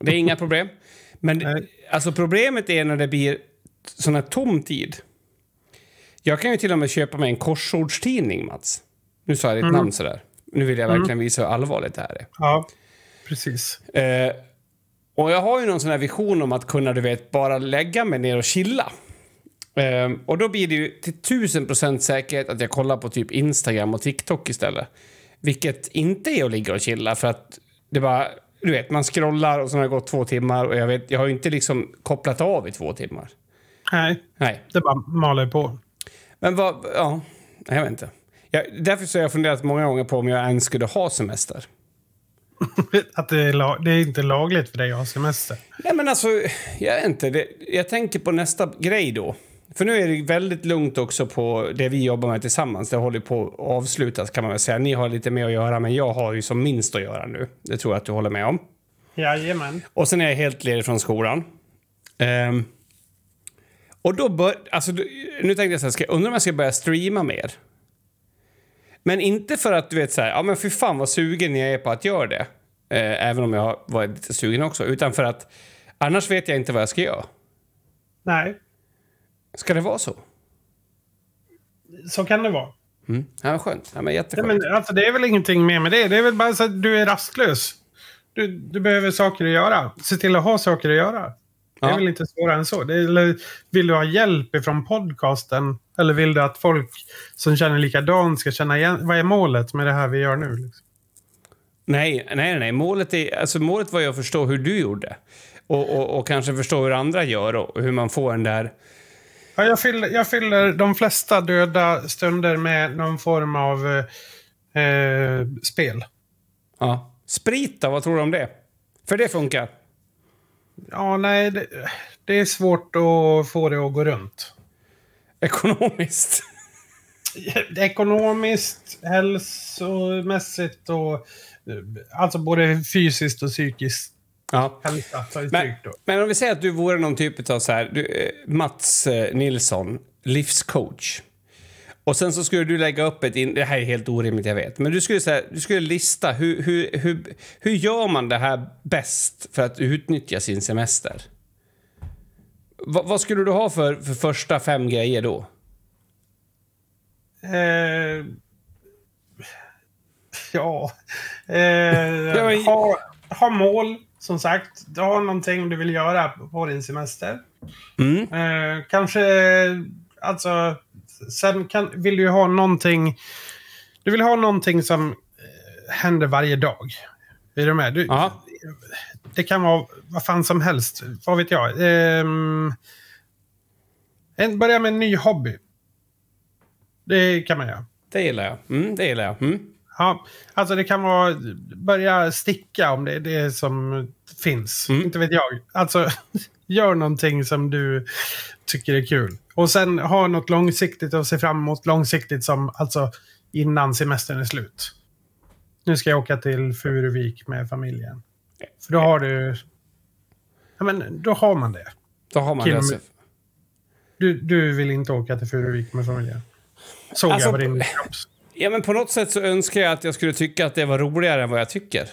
Det är inga problem. Men Nej. alltså problemet är när det blir sån här tom tid. Jag kan ju till och med köpa mig en korsordstidning, Mats. Nu sa jag ditt namn sådär. Nu vill jag verkligen visa hur allvarligt det här är. Ja, precis. Eh, och jag har ju någon sån här vision om att kunna, du vet, bara lägga mig ner och chilla. Eh, och då blir det ju till tusen procent säkerhet att jag kollar på typ Instagram och TikTok istället. Vilket inte är att ligga och chilla för att det bara, du vet, man scrollar och så har det gått två timmar och jag vet, jag har ju inte liksom kopplat av i två timmar. Nej, Nej. det bara maler på. Men vad, ja, jag vet inte. Jag, därför så har jag funderat många gånger på om jag ens skulle ha semester. Att det är, lag, det är inte lagligt för dig att ha semester. Nej men alltså, jag vet inte. Det, jag tänker på nästa grej då. För nu är det väldigt lugnt också på det vi jobbar med tillsammans. Det håller på att avslutas kan man väl säga. Ni har lite mer att göra men jag har ju som minst att göra nu. Det tror jag att du håller med om. Jajamän. Och sen är jag helt ledig från skolan. Ehm, och då bör, alltså, nu tänkte jag så här, ska, undrar om jag ska börja streama mer? Men inte för att du vet så här, ja men fy fan vad sugen jag är på att göra det. Eh, även om jag har varit lite sugen också. Utan för att annars vet jag inte vad jag ska göra. Nej, Ska det vara så? så kan det vara. Mm. Ja, skönt. Ja, men jätteskönt. men, alltså, det är väl ingenting mer med det. Det är väl bara så att du är rastlös. Du, du behöver saker att göra. Se till att ha saker att göra. Det är Ja. väl inte svårare än så. Det är, vill du ha hjälp ifrån podcasten? Eller vill du att folk som känner likadant ska känna igen? Vad är målet med det här vi gör nu? Liksom? Nej, nej, nej. Målet, är, alltså, målet var ju att förstå hur du gjorde. Och, och, och kanske förstå hur andra gör och hur man får den där... Ja, jag, fyller, jag fyller de flesta döda stunder med någon form av eh, spel. Ja. Sprit då, vad tror du om det? För det funkar. Ja, nej, det, det är svårt att få det att gå runt. Ekonomiskt. Ekonomiskt, hälsomässigt och... eh, Alltså både fysiskt och psykiskt. Ja. ett Men, då. men om vi säger att du vore någon typ av så här, du, eh, Mats eh, Nilsson, livscoach. Och sen så skulle du lägga upp ett... In, det här är helt orimligt, jag vet. Men du skulle, så här, du skulle lista hur, hur, hur, hur gör man det här bäst för att utnyttja sin semester? Va, vad skulle du ha för, för första fem grejer då? Eh, ja. Eh, ha, ha mål, som sagt. Du har någonting du vill göra på din semester. Mm. Eh, kanske, alltså, sen kan, vill du ha någonting. Du vill ha någonting som eh, händer varje dag. Är du med? Du, det kan vara vad fan som helst. Vad vet jag. En, börja med en ny hobby. Det kan man göra. Det gillar jag. Mm, det gillar jag. Mm. Ja, alltså det kan vara börja sticka om det är det som finns. Mm. Inte vet jag. Alltså, gör någonting som du tycker är kul. Och sen ha något långsiktigt och se fram emot långsiktigt som alltså innan semestern är slut. Nu ska jag åka till Furuvik med familjen. För då har du... Ja, men då har man det. Då har man Kim- det. Du, du vill inte åka till Furuvik med familjen. Såg Alltså, jag på din kropps. Ja, men på något sätt så önskar jag att jag skulle tycka att det var roligare än vad jag tycker.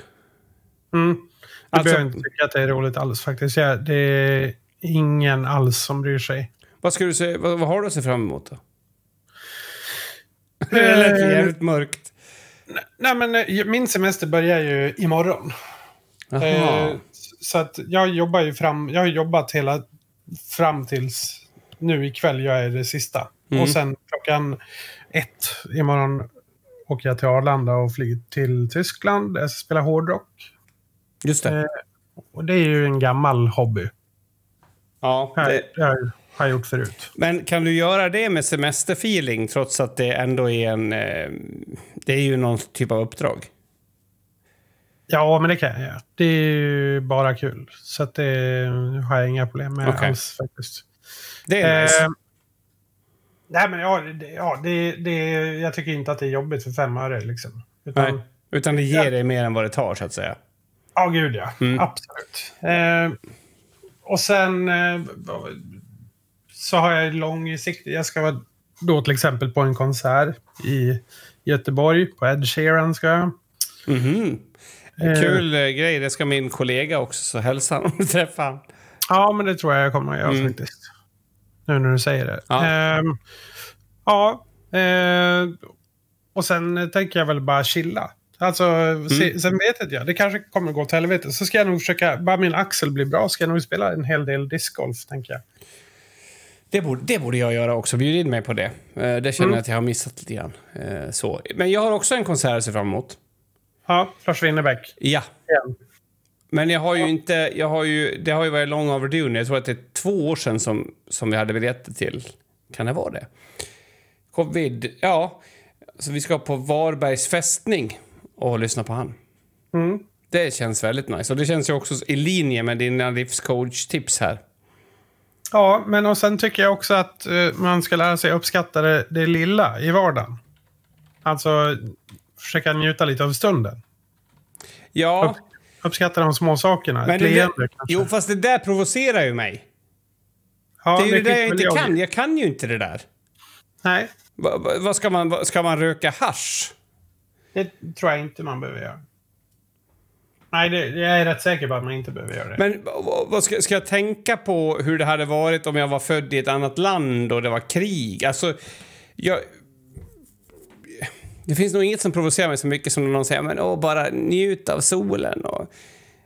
Mm. Du Alltså- behöver inte tycka att det är roligt alls faktiskt. Ja, det är ingen alls som bryr sig. Vad, ska du se, vad, vad har du att se fram emot då? Det lät Eh, jävligt mörkt. Nej, men eh, min semester börjar ju imorgon. Eh, så att jag jobbar ju fram... Jag har jobbat hela fram tills nu ikväll. Jag är det sista. Mm. Och sen klockan ett imorgon åker jag till Arlanda och flyger till Tyskland. Jag ska spela hårdrock. Just det. eh, Och det är ju en gammal hobby. ja, Det, det har jag gjort förut. Men kan du göra det med semesterfeeling trots att det ändå är en... Eh, det är ju någon typ av uppdrag. Ja, men det kan jag göra. Det är ju bara kul. Så det har jag inga problem med Okej. alls faktiskt. Det är nice. Eh, nej, men ja, det, ja det, det, jag tycker inte att det är jobbigt för fem öre. Liksom. Utan, Nej. Utan det ger dig mer än vad det tar, så att säga. Ja, gud ja. Mm. Absolut. Eh, och sen eh, så har jag långsiktigt... Jag ska vara då till exempel på en konsert i Göteborg. På Ed Sheeran ska jag. Mhm. Eh, Kul eh, grej. Det ska min kollega också, så hälsa honom honom. Ja, men det tror jag jag kommer att göra Mm. faktiskt. Nu när du säger det. Ja. Ehm, ja. eh, och sen tänker jag väl bara chilla. Alltså, se, Mm. sen vet inte jag. Det kanske kommer gå till helvete. Så ska jag nog försöka, bara min axel blir bra, ska jag nog spela en hel del discgolf, tänker jag. Det borde, det borde jag göra också. Bjud in mig på det. Eh, Det känner Mm. jag att jag har missat lite grann. Eh, Så. Men jag har också en konsert att se fram emot. Ja, Lars Winnerbäck. Ja. Igen. Men jag har ju inte... Jag har ju, det har ju varit long overdue nu. Jag tror att det är två år sedan som, som vi hade biljetter till. Kan det vara det? Covid. Ja. Så vi ska på Varbergs fästning och lyssna på han. Mm. Det känns väldigt nice. Och det känns ju också i linje med dina livscoach-tips här. Ja, men och sen tycker jag också att eh, man ska lära sig uppskatta det, det lilla i vardagen. Alltså, försöka njuta lite av stunden. Ja, Uppskatta de små sakerna. men det där, jo, fast det där provocerar ju mig. Ja, det är ju det, där tycker jag inte kan. Jag kan ju inte det där. Nej, Va- va- Vad ska man... vad- Ska man röka hasch? det tror jag inte man behöver göra. Nej, det, jag är rätt säker på att man inte behöver göra det. Men vad- vad ska, ska jag tänka på hur det hade varit om jag var född i ett annat land och det var krig? Alltså, jag... Det finns nog inget som provocerar mig så mycket som när någon säger men åh, bara njut av solen och...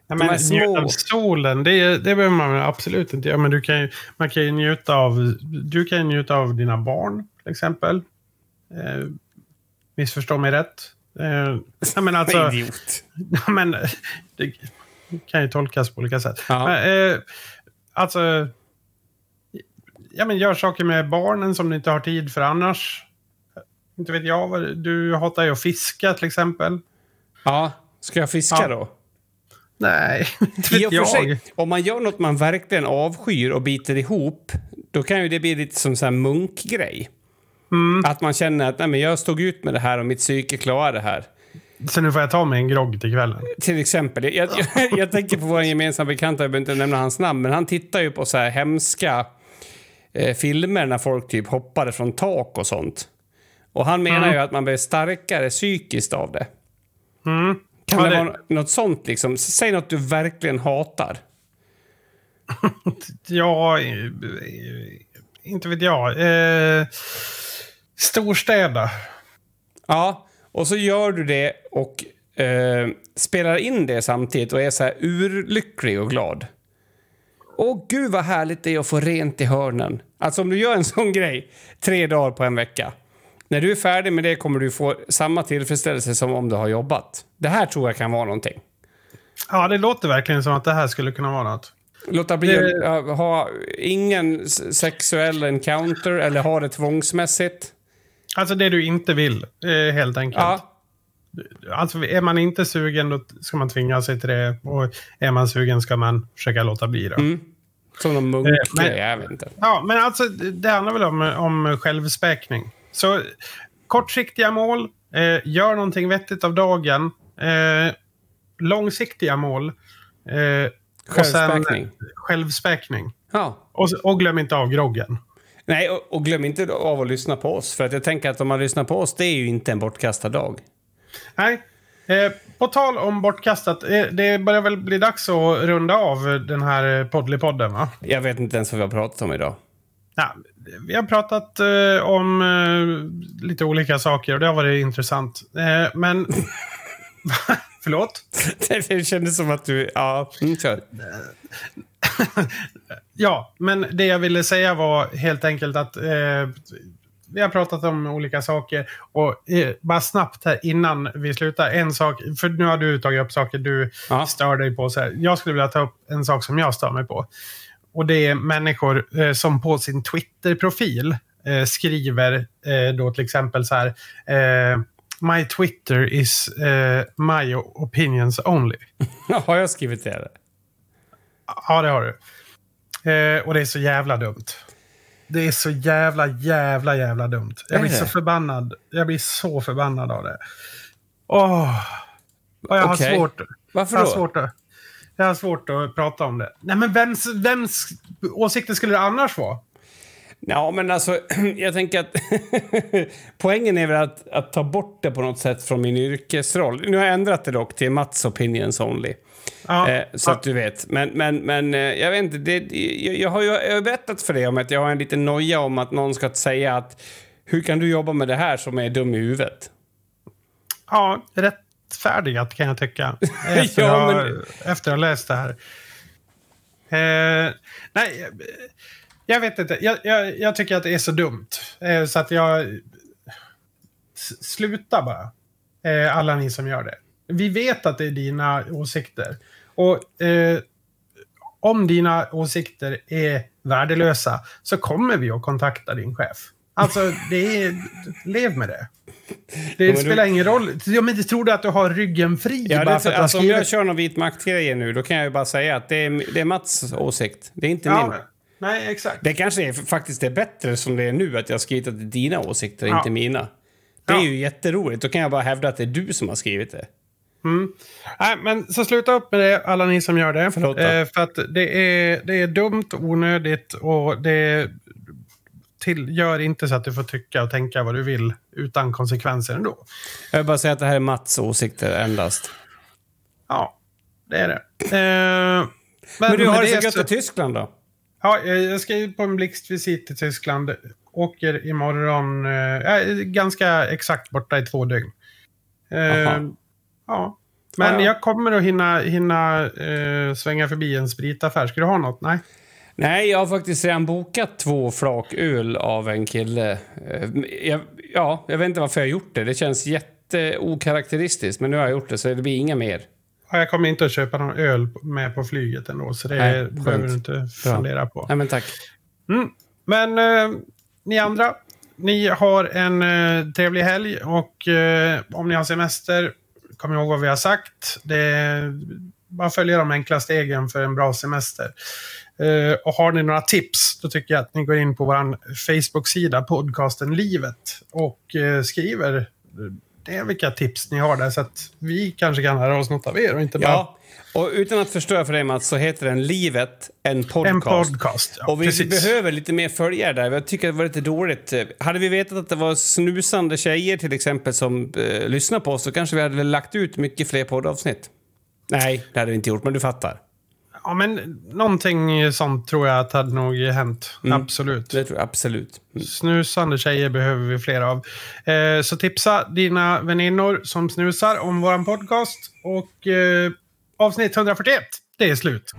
Här men små- njuta av solen, det, det behöver man absolut inte göra. Men du kan ju, man kan ju njuta av, du kan ju njuta av dina barn, till exempel. Eh, missförstå mig rätt. Eh, nej, men alltså, Idiot. Ja, men det kan ju tolkas på olika sätt. Ja. Men, eh, alltså, ja, men gör saker med barnen som du inte har tid för annars. Inte vet jag. Du hatar ju att fiska till exempel. Ja, ska jag fiska Ja. då? Nej, inte vet jag. sig, om man gör något man verkligen avskyr och biter ihop, då kan ju det bli lite som en munkgrej. Mm. Att man känner att Nej, men jag stod ut med det här och mitt psyke klarar det här. Så nu får jag ta mig en grogg till kvällen. Till exempel. Jag, jag, jag tänker på vår gemensamma bekanta, jag behöver inte nämna hans namn, men han tittar ju på så här hemska eh, filmer när folk typ hoppade från tak och sånt. Och han menar Mm. ju att man blir starkare psykiskt av det. Mm. Kan Ja, det det- vara något sånt liksom? Säg något du verkligen hatar. Ja, eh, inte vet jag. Eh, storstäder. Ja, och så gör du det och eh, spelar in det samtidigt och är så här urlycklig och glad. Åh gud vad härligt det är att få rent i hörnen. Alltså om du gör en sån grej tre dagar på en vecka. När du är färdig med det kommer du få samma tillfredsställelse som om du har jobbat. Det här tror jag kan vara någonting. Ja, det låter verkligen som att det här skulle kunna vara något. Låta bli Det- att ha ingen sexuell encounter eller ha det tvångsmässigt. Alltså det du inte vill, eh, helt enkelt. Ja, Alltså är man inte sugen då ska man tvinga sig till det. Och är man sugen ska man försöka låta bli det. Mm. som någon men- munkgrej, jag vet inte. Ja, men alltså det det handlar väl om, om självspäkning. Så kortsiktiga mål, eh, gör någonting vettigt av dagen. Eh, långsiktiga mål. Eh, Självspäkning. Självspäkning. Ja. Och, och glöm inte av groggen. Nej, och, och glöm inte av att lyssna på oss. För att jag tänker att om man lyssnar på oss, det är ju inte en bortkastad dag. Nej. Eh, på tal om bortkastat, eh, det börjar väl bli dags att runda av den här eh, Poddly-podden va? Jag vet inte ens vad vi har pratat om idag. Ja, vi har pratat eh, om eh, lite olika saker och det har varit intressant. Eh, men... Förlåt? det kändes som att du... Ja, mm, kör. Ja, men det jag ville säga var helt enkelt att eh, vi har pratat om olika saker. Och eh, bara snabbt här innan vi slutar. En sak, för nu har du tagit upp saker du Ja. stör dig på. Så här. Jag skulle vilja ta upp en sak som jag stör mig på. Och det är människor eh, som på sin Twitter-profil eh, skriver eh, då till exempel så här. Eh, My Twitter is eh, my opinions only. Har jag skrivit det? Ja, det har du. Eh, och det är så jävla dumt. Det är så jävla, jävla, jävla dumt. Jag blir så förbannad. Jag blir så förbannad av det. Åh! Och jag har svårt. Varför Jag har då? svårt att, jag har svårt att prata om det. Nej, men vems, vems åsikter skulle det annars vara? Ja, men alltså, jag tänker att poängen är väl att, att ta bort det på något sätt från min yrkesroll. Nu har jag ändrat det dock till Mats opinions only. Ja, Eh, så att du vet. Men, men, men eh, jag vet inte, det, jag, jag har ju jag har berättat för dig om att jag har en liten noja om att någon ska säga att hur kan du jobba med det här som är dum i huvudet? ja rättfärdigat kan jag tycka. Efter, Ja, att, men- ha, efter ha läst det här. Eh, nej, jag- jag vet inte. Jag, jag, jag tycker att det är så dumt. Eh, så att jag... Sluta bara. Eh, alla ni som gör det. Vi vet att det är dina åsikter. Och eh, om dina åsikter är värdelösa så kommer vi att kontakta din chef. Alltså, det är... Lev med det. Det men du- spelar ingen roll. Ja, men du tror du att du har ryggen fri Ja, bara det, för att du alltså, om jag kör någon vit makt-grejer nu, då kan jag ju bara säga att det är, det är Mats åsikt. Det är inte Ja, min. nej, exakt. Det kanske är faktiskt det bättre som det är nu, att jag har skrivit att det är dina åsikter, Ja. inte mina. Det är Ja. ju jätteroligt. Då kan jag bara hävda att det är du som har skrivit det. Nej, men så sluta upp med det, alla ni som gör det. Förlåt. Eh, för att det är, det är dumt, onödigt och det till, gör inte så att du får tycka och tänka vad du vill utan konsekvenser ändå. Jag vill bara säga att det här är Mats åsikter endast. Ja, det är det. Eh, Men, du med har det så gött i Tyskland då? Ja, jag jag ska ut på en blixtvisit till Tyskland. Åker imorgon. Eh, ganska exakt borta i två dygn. Eh, ja. Men Ja, ja. jag kommer att hinna, hinna eh, svänga förbi en spritaffär. Ska du ha något? Nej? Nej, jag har faktiskt redan bokat två flak öl av en kille. Eh, Jag, ja, jag vet inte varför jag har gjort det. Det känns jätteokaraktäristiskt, men nu har jag gjort det så det blir inga mer. Ja, Jag kommer inte att köpa någon öl med på flyget ändå. Så det Nej, behöver du inte fundera på. Nej, men tack. Mm. Men eh, ni andra, ni har en eh, trevlig helg och eh, om ni har semester, kom ihåg vad vi har sagt. Det är bara följa de enkla stegen för en bra semester. Eh, och har ni några tips, då tycker jag att ni går in på vår Facebook-sida, podcasten Livet, och eh, skriver eh, det vilka tips ni har där så att vi kanske kan höra oss något av er och inte bara Ja, och utan att förstöra för dig Mats så heter den Livet, en podcast. en podcast. Ja, och vi precis. behöver lite mer följare där. Jag tycker det var lite dåligt. Hade vi vetat att det var snusande tjejer till exempel som eh, lyssnar på oss så kanske vi hade lagt ut mycket fler poddavsnitt. Nej, det hade vi inte gjort, men du fattar. Ja, men någonting sånt tror jag att hade nog hänt. Absolut. Det tror jag absolut. Mm. Snusande tjejer behöver vi fler av. Eh, så tipsa dina väninnor som snusar om våran podcast. Och eh, avsnitt 141, det är slut.